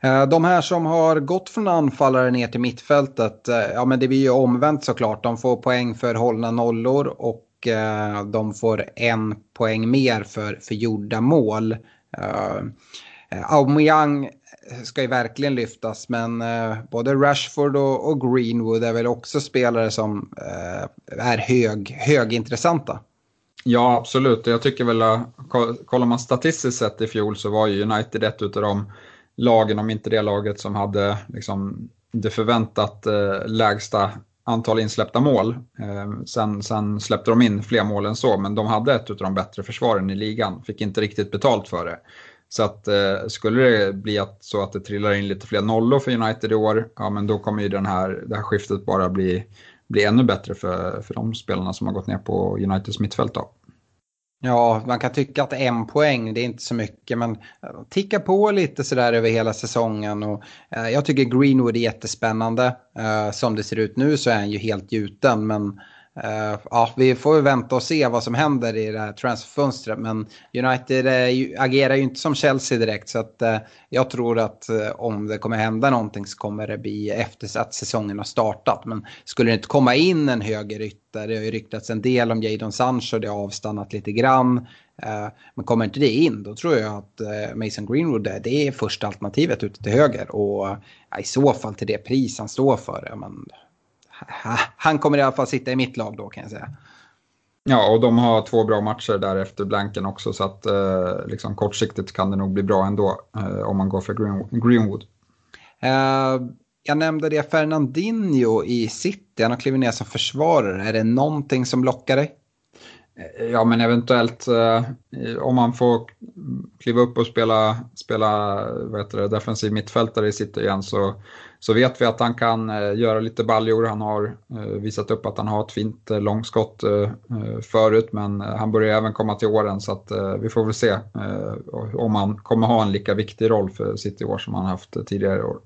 Eh, de här som har gått från anfallare ner till mittfältet, eh, ja men det blir ju omvänt såklart. De får poäng för hållna nollor och eh, de får en poäng mer för, för gjorda mål. Aubameyang ska ju verkligen lyftas men både Rashford och, Greenwood är väl också spelare som är hög, högintressanta. Ja absolut, jag tycker väl kollar man statistiskt sett i fjol så var ju United ett av de lagen, om inte det laget som hade liksom, det förväntat eh, lägsta antal insläppta mål. Eh, sen, sen, släppte de in fler mål än så, men de hade ett av de bättre försvaren i ligan. Fick inte riktigt betalt för det. Så att eh, skulle det bli att, så att det trillar in lite fler nollor för United i år, ja men då kommer ju den här, det här skiftet bara bli, bli ännu bättre för, för de spelarna som har gått ner på Uniteds mittfält. Då. Ja, man kan tycka att en poäng, det är inte så mycket, men eh, ticka på lite sådär över hela säsongen. Och, eh, jag tycker Greenwood är jättespännande. Eh, som det ser ut nu så är han ju helt gjuten, men Eh, ja, vi får ju vänta och se vad som händer i det här transferfönstret. Men United uh, agerar ju inte som Chelsea direkt. Så att, uh, jag tror att eh, om det kommer hända någonting så kommer det bli efter att säsongen har startat. Men skulle det inte komma in en högerytter, det har ju ryktats en del om Jadon Sancho, det har avstannat lite grann. men kommer inte det in, då tror jag att Mason Greenwood det är första alternativet ute till höger. Och i så fall till det pris han står för. Men, han kommer i alla fall sitta i mitt lag då kan jag säga. Ja, och de har två bra matcher där efter blanken också så att eh, liksom kortsiktigt kan det nog bli bra ändå eh, om man går för Greenwood. Uh, jag nämnde det Fernandinho i City, han har klivit ner som försvarare. Är det någonting som lockar dig? Eh, ja, men eventuellt eh, om man får kliva upp och spela, spela vad heter det, defensiv mittfältare i City igen så så vet vi att han kan eh, göra lite baljor. Han har eh, visat upp att han har ett fint eh, långskott förut men han börjar även komma till åren så att vi får väl se om han kommer ha en lika viktig roll för City i år som han haft tidigare år.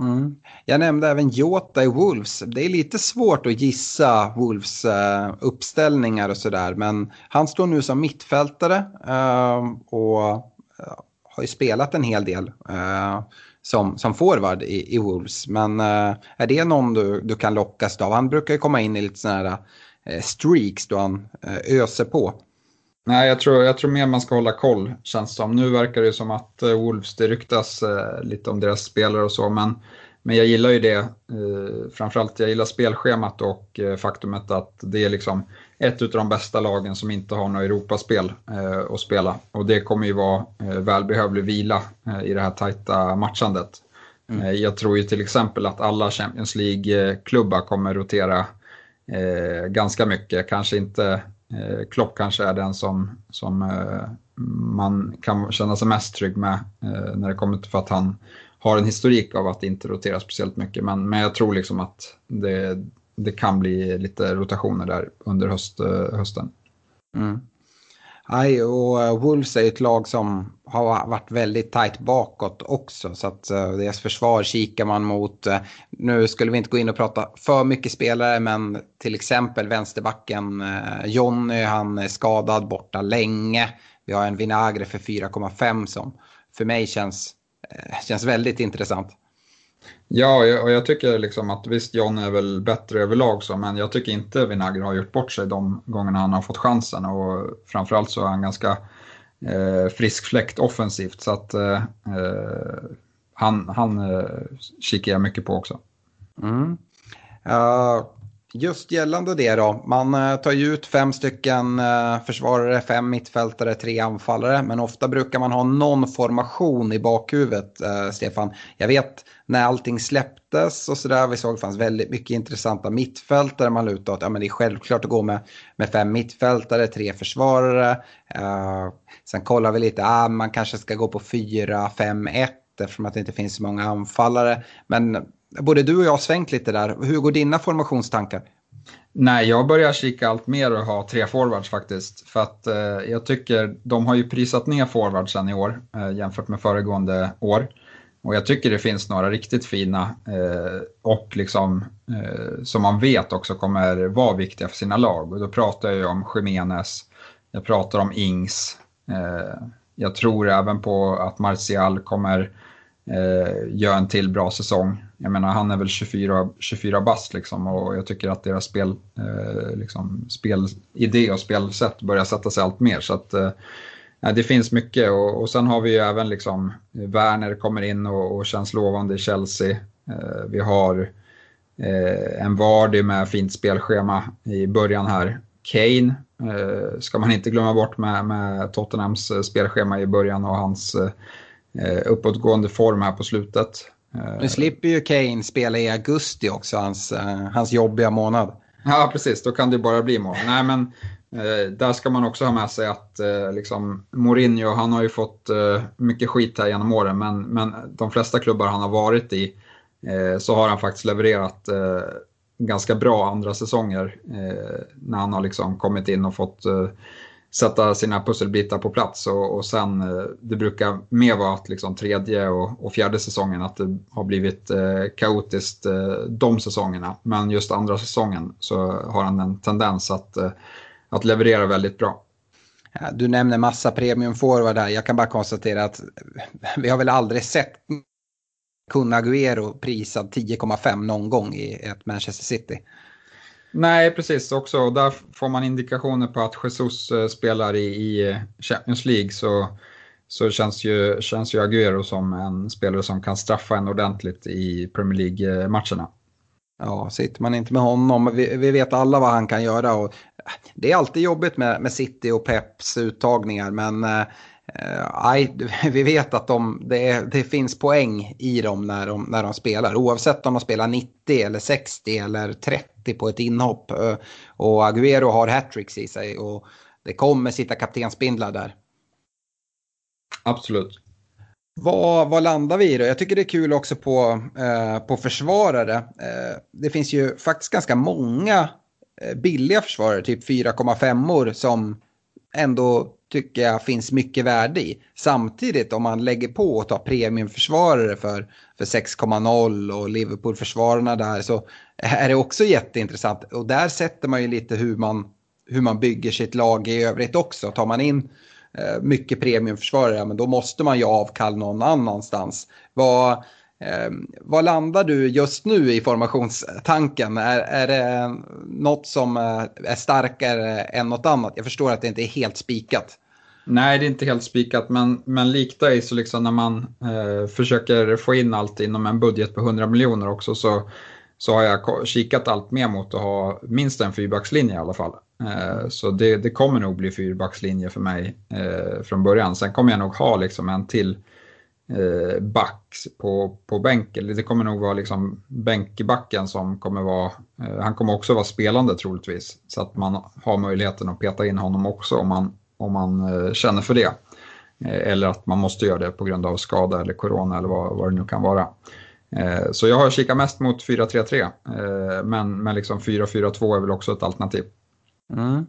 Mm. Jag nämnde även Jota i Wolves. Det är lite svårt att gissa Wolves uppställningar och sådär. Men han står nu som mittfältare och har ju spelat en hel del som, som forward i, i Wolves. Men eh, är det någon du, du kan lockas av? Han brukar ju komma in i lite sådana här eh, streaks då han eh, öser på. Nej, jag tror, jag tror mer man ska hålla koll, känns det som. Nu verkar det som att Wolves, det ryktas lite om deras spelare och så, men, men jag gillar ju det. Uh, framförallt jag gillar spelschemat och uh, faktumet att det är liksom ett av de bästa lagen som inte har något Europaspel uh, att spela. Och det kommer ju vara välbehövlig vila i det här tajta matchandet. Mm. Jag tror ju till exempel att alla Champions League-klubbar kommer rotera ganska mycket, kanske inte Eh, Klopp kanske är den som, som eh, man kan känna sig mest trygg med eh, när det kommer till för att han har en historik av att inte rotera speciellt mycket. Men, men jag tror liksom att det, det kan bli lite rotationer där under höst, eh, hösten. Mm. Nej, och eh, Wolves är ett lag som har varit väldigt tajt bakåt också. Så att uh, deras försvar kikar man mot. Uh, nu skulle vi inte gå in och prata för mycket spelare, men till exempel vänsterbacken uh, Jonny, han är skadad borta länge. Vi har en Vinagre för 4,5 som för mig känns, känns väldigt intressant. Ja, och jag tycker liksom att visst, John är väl bättre överlag så, men jag tycker inte Vinagre har gjort bort sig de gångerna han har fått chansen och framförallt så är han ganska eh, frisk fläkt offensivt så att eh, eh, han, han eh, kikar jag mycket på också. Mm. Uh, Just gällande det då, man eh, tar ju ut fem stycken eh, försvarare, fem mittfältare, tre anfallare. Men ofta brukar man ha någon formation i bakhuvudet, eh, Stefan. Jag vet när allting släpptes och sådär, vi såg att det fanns väldigt mycket intressanta mittfältare. Man lutade åt, ja men det är självklart att gå med, med fem mittfältare, tre försvarare. Eh, sen kollar vi lite, ah, man kanske ska gå på fyra, fem, ett eftersom att det inte finns så många anfallare. Men både du och jag har svängt lite där. Hur går dina formationstankar? Nej, jag börjar kika allt mer och ha tre forwards faktiskt. För att eh, jag tycker de har ju prisat ner forwardsen i år eh, jämfört med föregående år. Och jag tycker det finns några riktigt fina eh, och liksom eh, som man vet också kommer vara viktiga för sina lag. Och då pratar jag om Jiménez, jag pratar om Ings. Eh, jag tror även på att Martial kommer eh, göra en till bra säsong. Jag menar, han är väl 24, 24 bast liksom och jag tycker att deras spel, eh, liksom, spelidé och spelsätt börjar sätta sig allt mer. Så att, eh, det finns mycket och, och sen har vi ju även liksom Werner kommer in och, och känns lovande i Chelsea. Eh, vi har eh, en Vardy med fint spelschema i början här. Kane eh, ska man inte glömma bort med, med Tottenhams eh, spelschema i början och hans eh, uppåtgående form här på slutet. Nu slipper ju Kane spela i augusti också, hans, hans jobbiga månad. Ja, precis. Då kan det bara bli mål. Nej, men eh, där ska man också ha med sig att eh, liksom, Mourinho, han har ju fått eh, mycket skit här genom åren, men, men de flesta klubbar han har varit i så har han faktiskt levererat ganska bra andra säsonger när han har liksom kommit in och fått sätta sina pusselbitar på plats och, och sen eh, det brukar mer vara att liksom tredje och, och fjärde säsongen att det har blivit eh, kaotiskt eh, de säsongerna. Men just andra säsongen så har han en tendens att, eh, att leverera väldigt bra. Du nämner massa premium forward där. Jag kan bara konstatera att vi har väl aldrig sett Kun Agüero prisad 10,5 någon gång i ett Manchester City. Nej, precis. Också där får man indikationer på att Jesus eh, spelar i, i eh, Champions League så, så känns, ju, känns ju Agüero som en spelare som kan straffa en ordentligt i Premier League-matcherna. Ja, sitter man inte med honom, vi, vi, vet alla vad han kan göra. Och eh, det är alltid jobbigt med, med City och Peps uttagningar, men eh, Nej, vi vet att de, det, det, finns poäng i dem när de, när de spelar. Oavsett om de spelar 90 eller 60 eller 30 på ett inhopp. Eh, och Agüero har hattricks i sig och det kommer sitta kaptensbindlar där. Absolut. Vad, vad landar vi i då? Jag tycker det är kul också på, eh, på försvarare. Eh, det finns ju faktiskt ganska många eh, billiga försvarare, typ 4,5 som ändå tycker jag finns mycket värde i. Samtidigt om man lägger på och tar premiumförsvarare för, för 6,0 och Liverpool-försvararna där så är det också jätteintressant. Och där sätter man ju lite hur man, hur man bygger sitt lag i övrigt också. Tar man in eh, mycket premiumförsvarare, men då måste man ju avkall någon annanstans. Vad, Eh, vad landar du just nu i formationstanken? Är, är det något som eh, är starkare än något annat? Jag förstår att det inte är helt spikat. Nej, det är inte helt spikat, men, men likt dig så liksom när man eh, försöker få in allt inom en budget på 100 miljoner också så, så har jag kikat allt mer mot att ha minst en fyrbackslinje i alla fall. Eh, så det, det kommer nog bli fyrbackslinje för mig eh, från början. Sen kommer jag nog ha liksom en till eh, back på, på bänken. Det kommer nog vara liksom bänkbacken som kommer vara, eh, han kommer också vara spelande troligtvis. Så att man har möjligheten att peta in honom också om man, om man eh, känner för det. Eh, eller att man måste göra det på grund av skada eller corona eller vad, vad det nu kan vara. Eh, så jag har kikat mest mot 4-3-3, eh, men, men liksom 4-4-2 är väl också ett alternativ. Mm.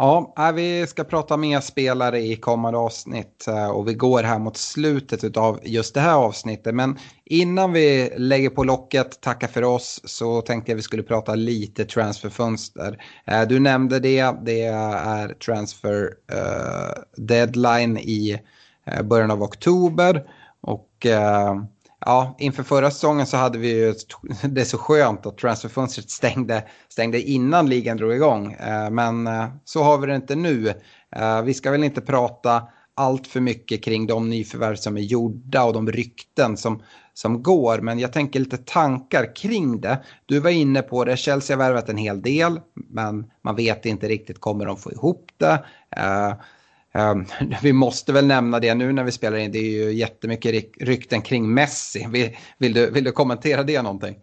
Ja, äh, vi ska prata med spelare i kommande avsnitt äh, och vi går här mot slutet av just det här avsnittet. Men innan vi lägger på locket, tackar för oss, så tänkte jag vi skulle prata lite transferfönster. Äh, du nämnde det, det är transfer deadline i början av oktober. Och ja, inför förra säsongen så hade vi ju det så skönt att transferfönstret stängde, stängde innan ligan drog igång. Eh, men eh, så har vi det inte nu. Eh, vi ska väl inte prata allt för mycket kring de nyförvärv som är gjorda och de rykten som, som går. Men jag tänker lite tankar kring det. Du var inne på det, Chelsea har värvat en hel del. Men man vet inte riktigt, kommer de få ihop det? Um, vi måste väl nämna det nu när vi spelar in. Det är ju jättemycket rykten kring Messi. Vill, vill, du, vill du kommentera det någonting?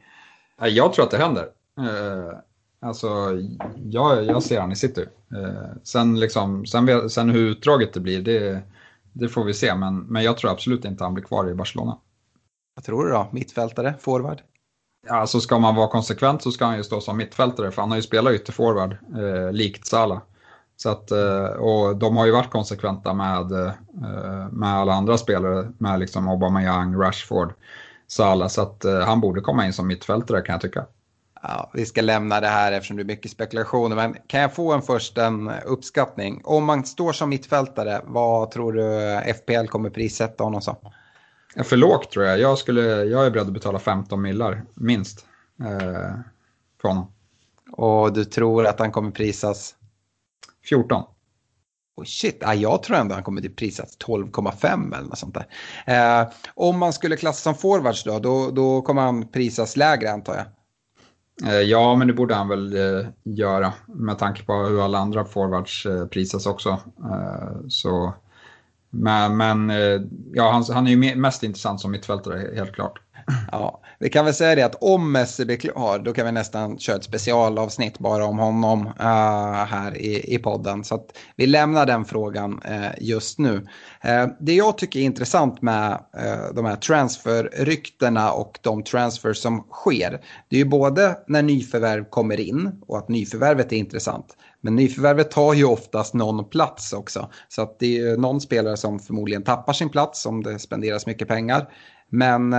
Jag tror att det händer. Uh, alltså, jag, jag ser han i city. Uh, sen, liksom, sen, sen hur utdraget det blir, det, det får vi se. Men, men jag tror absolut inte han blir kvar i Barcelona. Vad tror du då? Mittfältare? Forward? Alltså ska man vara konsekvent så ska han ju stå som mittfältare för han har ju spelat ytterforward, eh, likt Salah. Så att, eh, och de har ju varit konsekventa med, eh, med alla andra spelare, med liksom Aubameyang, Rashford, Salah. Så att eh, han borde komma in som mittfältare kan jag tycka. Ja, vi ska lämna det här eftersom det är mycket spekulationer. Men kan jag få en först en uppskattning? Om man står som mittfältare, vad tror du FPL kommer prissätta honom som? För lågt tror jag. Jag, skulle, jag är beredd att betala 15 millar, minst, eh, för honom. Och du tror att han kommer prisas? 14. Oh shit, ah, jag tror ändå han kommer till prisat 12,5 eller något sånt där. Eh, om man skulle klassa som forwards då, då, då kommer han prisas lägre antar jag. Eh, ja, men det borde han väl eh, göra med tanke på hur alla andra forwards eh, prisas också. Eh, så, men men eh, ja, han, han är ju mest intressant som mittfältare, helt klart. Ja, vi kan väl säga det att om Messi blir klar då kan vi nästan köra ett specialavsnitt bara om honom uh, här i, i podden. Så att vi lämnar den frågan uh, just nu. Uh, det jag tycker är intressant med de här transferryktena och de transfer som sker. Det är ju både när nyförvärv kommer in och att nyförvärvet är intressant. Men nyförvärvet tar ju oftast någon plats också. Så att det är någon spelare som förmodligen tappar sin plats om det spenderas mycket pengar. Men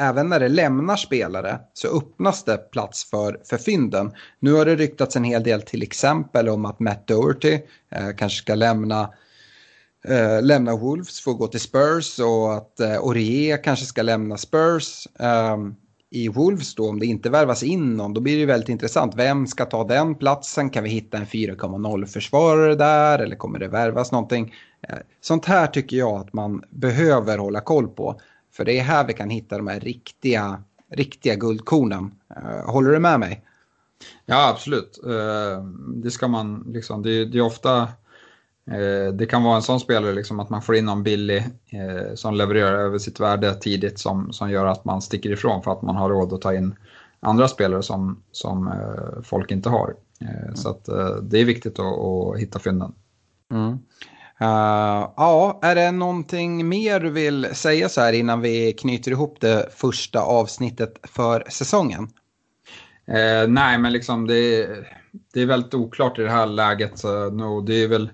även när det lämnar spelare så öppnas det plats för, för fynden. Nu har det ryktats en hel del till exempel om att Matt Doherty eh, kanske ska lämna eh, lämna Wolves för att gå till Spurs och att eh, Aurier kanske ska lämna Spurs. Eh, I Wolves då, om det inte värvas in någon, då blir det väldigt intressant. Vem ska ta den platsen? Kan vi hitta en 4,0 försvarare där eller kommer det värvas någonting? Eh, sånt här tycker jag att man behöver hålla koll på. För det är här vi kan hitta de här riktiga, riktiga guldkornen. Uh, håller du med mig? Ja, absolut. Uh, det ska man liksom, det, det är ofta uh, det kan vara en sån spelare liksom att man får in någon billig som levererar över sitt värde tidigt som, som gör att man sticker ifrån för att man har råd att ta in andra spelare som, som folk inte har. Mm. Så att, det är viktigt att, att hitta fynden. Mm. Uh, ja, är det någonting mer du vill säga så här innan vi knyter ihop det första avsnittet för säsongen? Uh, nej, men liksom det, det är väldigt oklart i det här läget. Så no, det är väl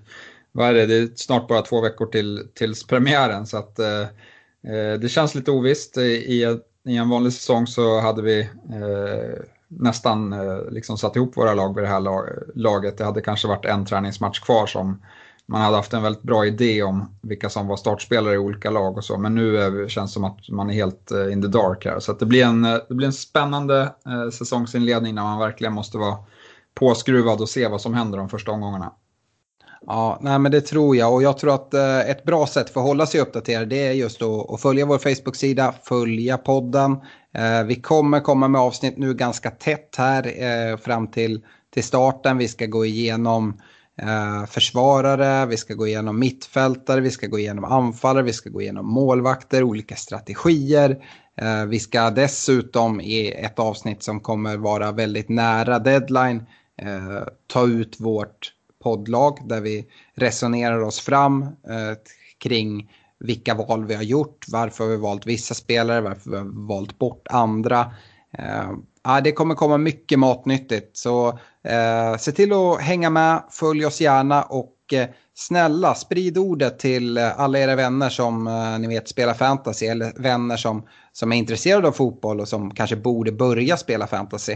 vad är det, det är snart bara två veckor till, tills premiären. Så att, uh, det känns lite ovisst. I, I en vanlig säsong så hade vi nästan liksom satt ihop våra lag vid det här laget. Det hade kanske varit en träningsmatch kvar som man hade haft en väldigt bra idé om vilka som var startspelare i olika lag och så. Men nu är, känns det som att man är helt eh, in the dark här. Så det, blir en, eh, det blir en spännande eh, säsongsinledning när man verkligen måste vara påskruvad och se vad som händer de första omgångarna. Ja, nej men det tror jag och jag tror att eh, ett bra sätt för att hålla sig uppdaterad det är just att, att följa vår Facebook-sida, följa podden. Eh, vi kommer komma med avsnitt nu ganska tätt här eh, fram till, till starten. Vi ska gå igenom eh, försvarare, vi ska gå igenom mittfältare, vi ska gå igenom anfallare, vi ska gå igenom målvakter, olika strategier. Eh, vi ska dessutom i ett avsnitt som kommer vara väldigt nära deadline eh, ta ut vårt poddlag där vi resonerar oss fram eh, kring vilka val vi har gjort, varför vi har valt vissa spelare, varför vi har valt bort andra. Eh, det kommer komma mycket matnyttigt så eh, se till att hänga med, följ oss gärna och eh, snälla sprid ordet till eh, alla era vänner som eh, ni vet spelar fantasy eller vänner som, som är intresserade av fotboll och som kanske borde börja spela fantasy.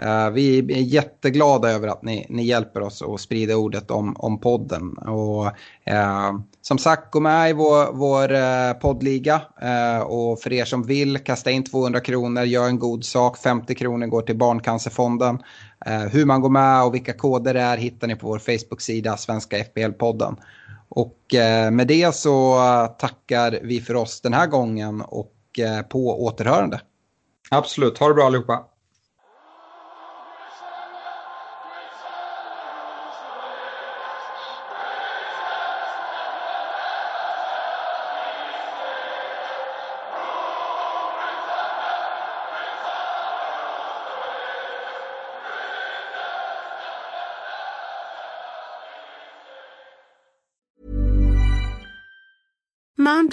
Uh, vi är jätteglada över att ni, ni hjälper oss att sprida ordet om, om podden. Och, uh, som sagt, gå med i vår, vår uh, poddliga. och för er som vill, kasta in 200 kronor, gör en god sak. 50 kronor går till Barncancerfonden. hur man går med och vilka koder det är hittar ni på vår Facebook-sida, Svenska FPL-podden. Och med det så tackar vi för oss den här gången och på återhörande. Absolut, ha det bra allihopa.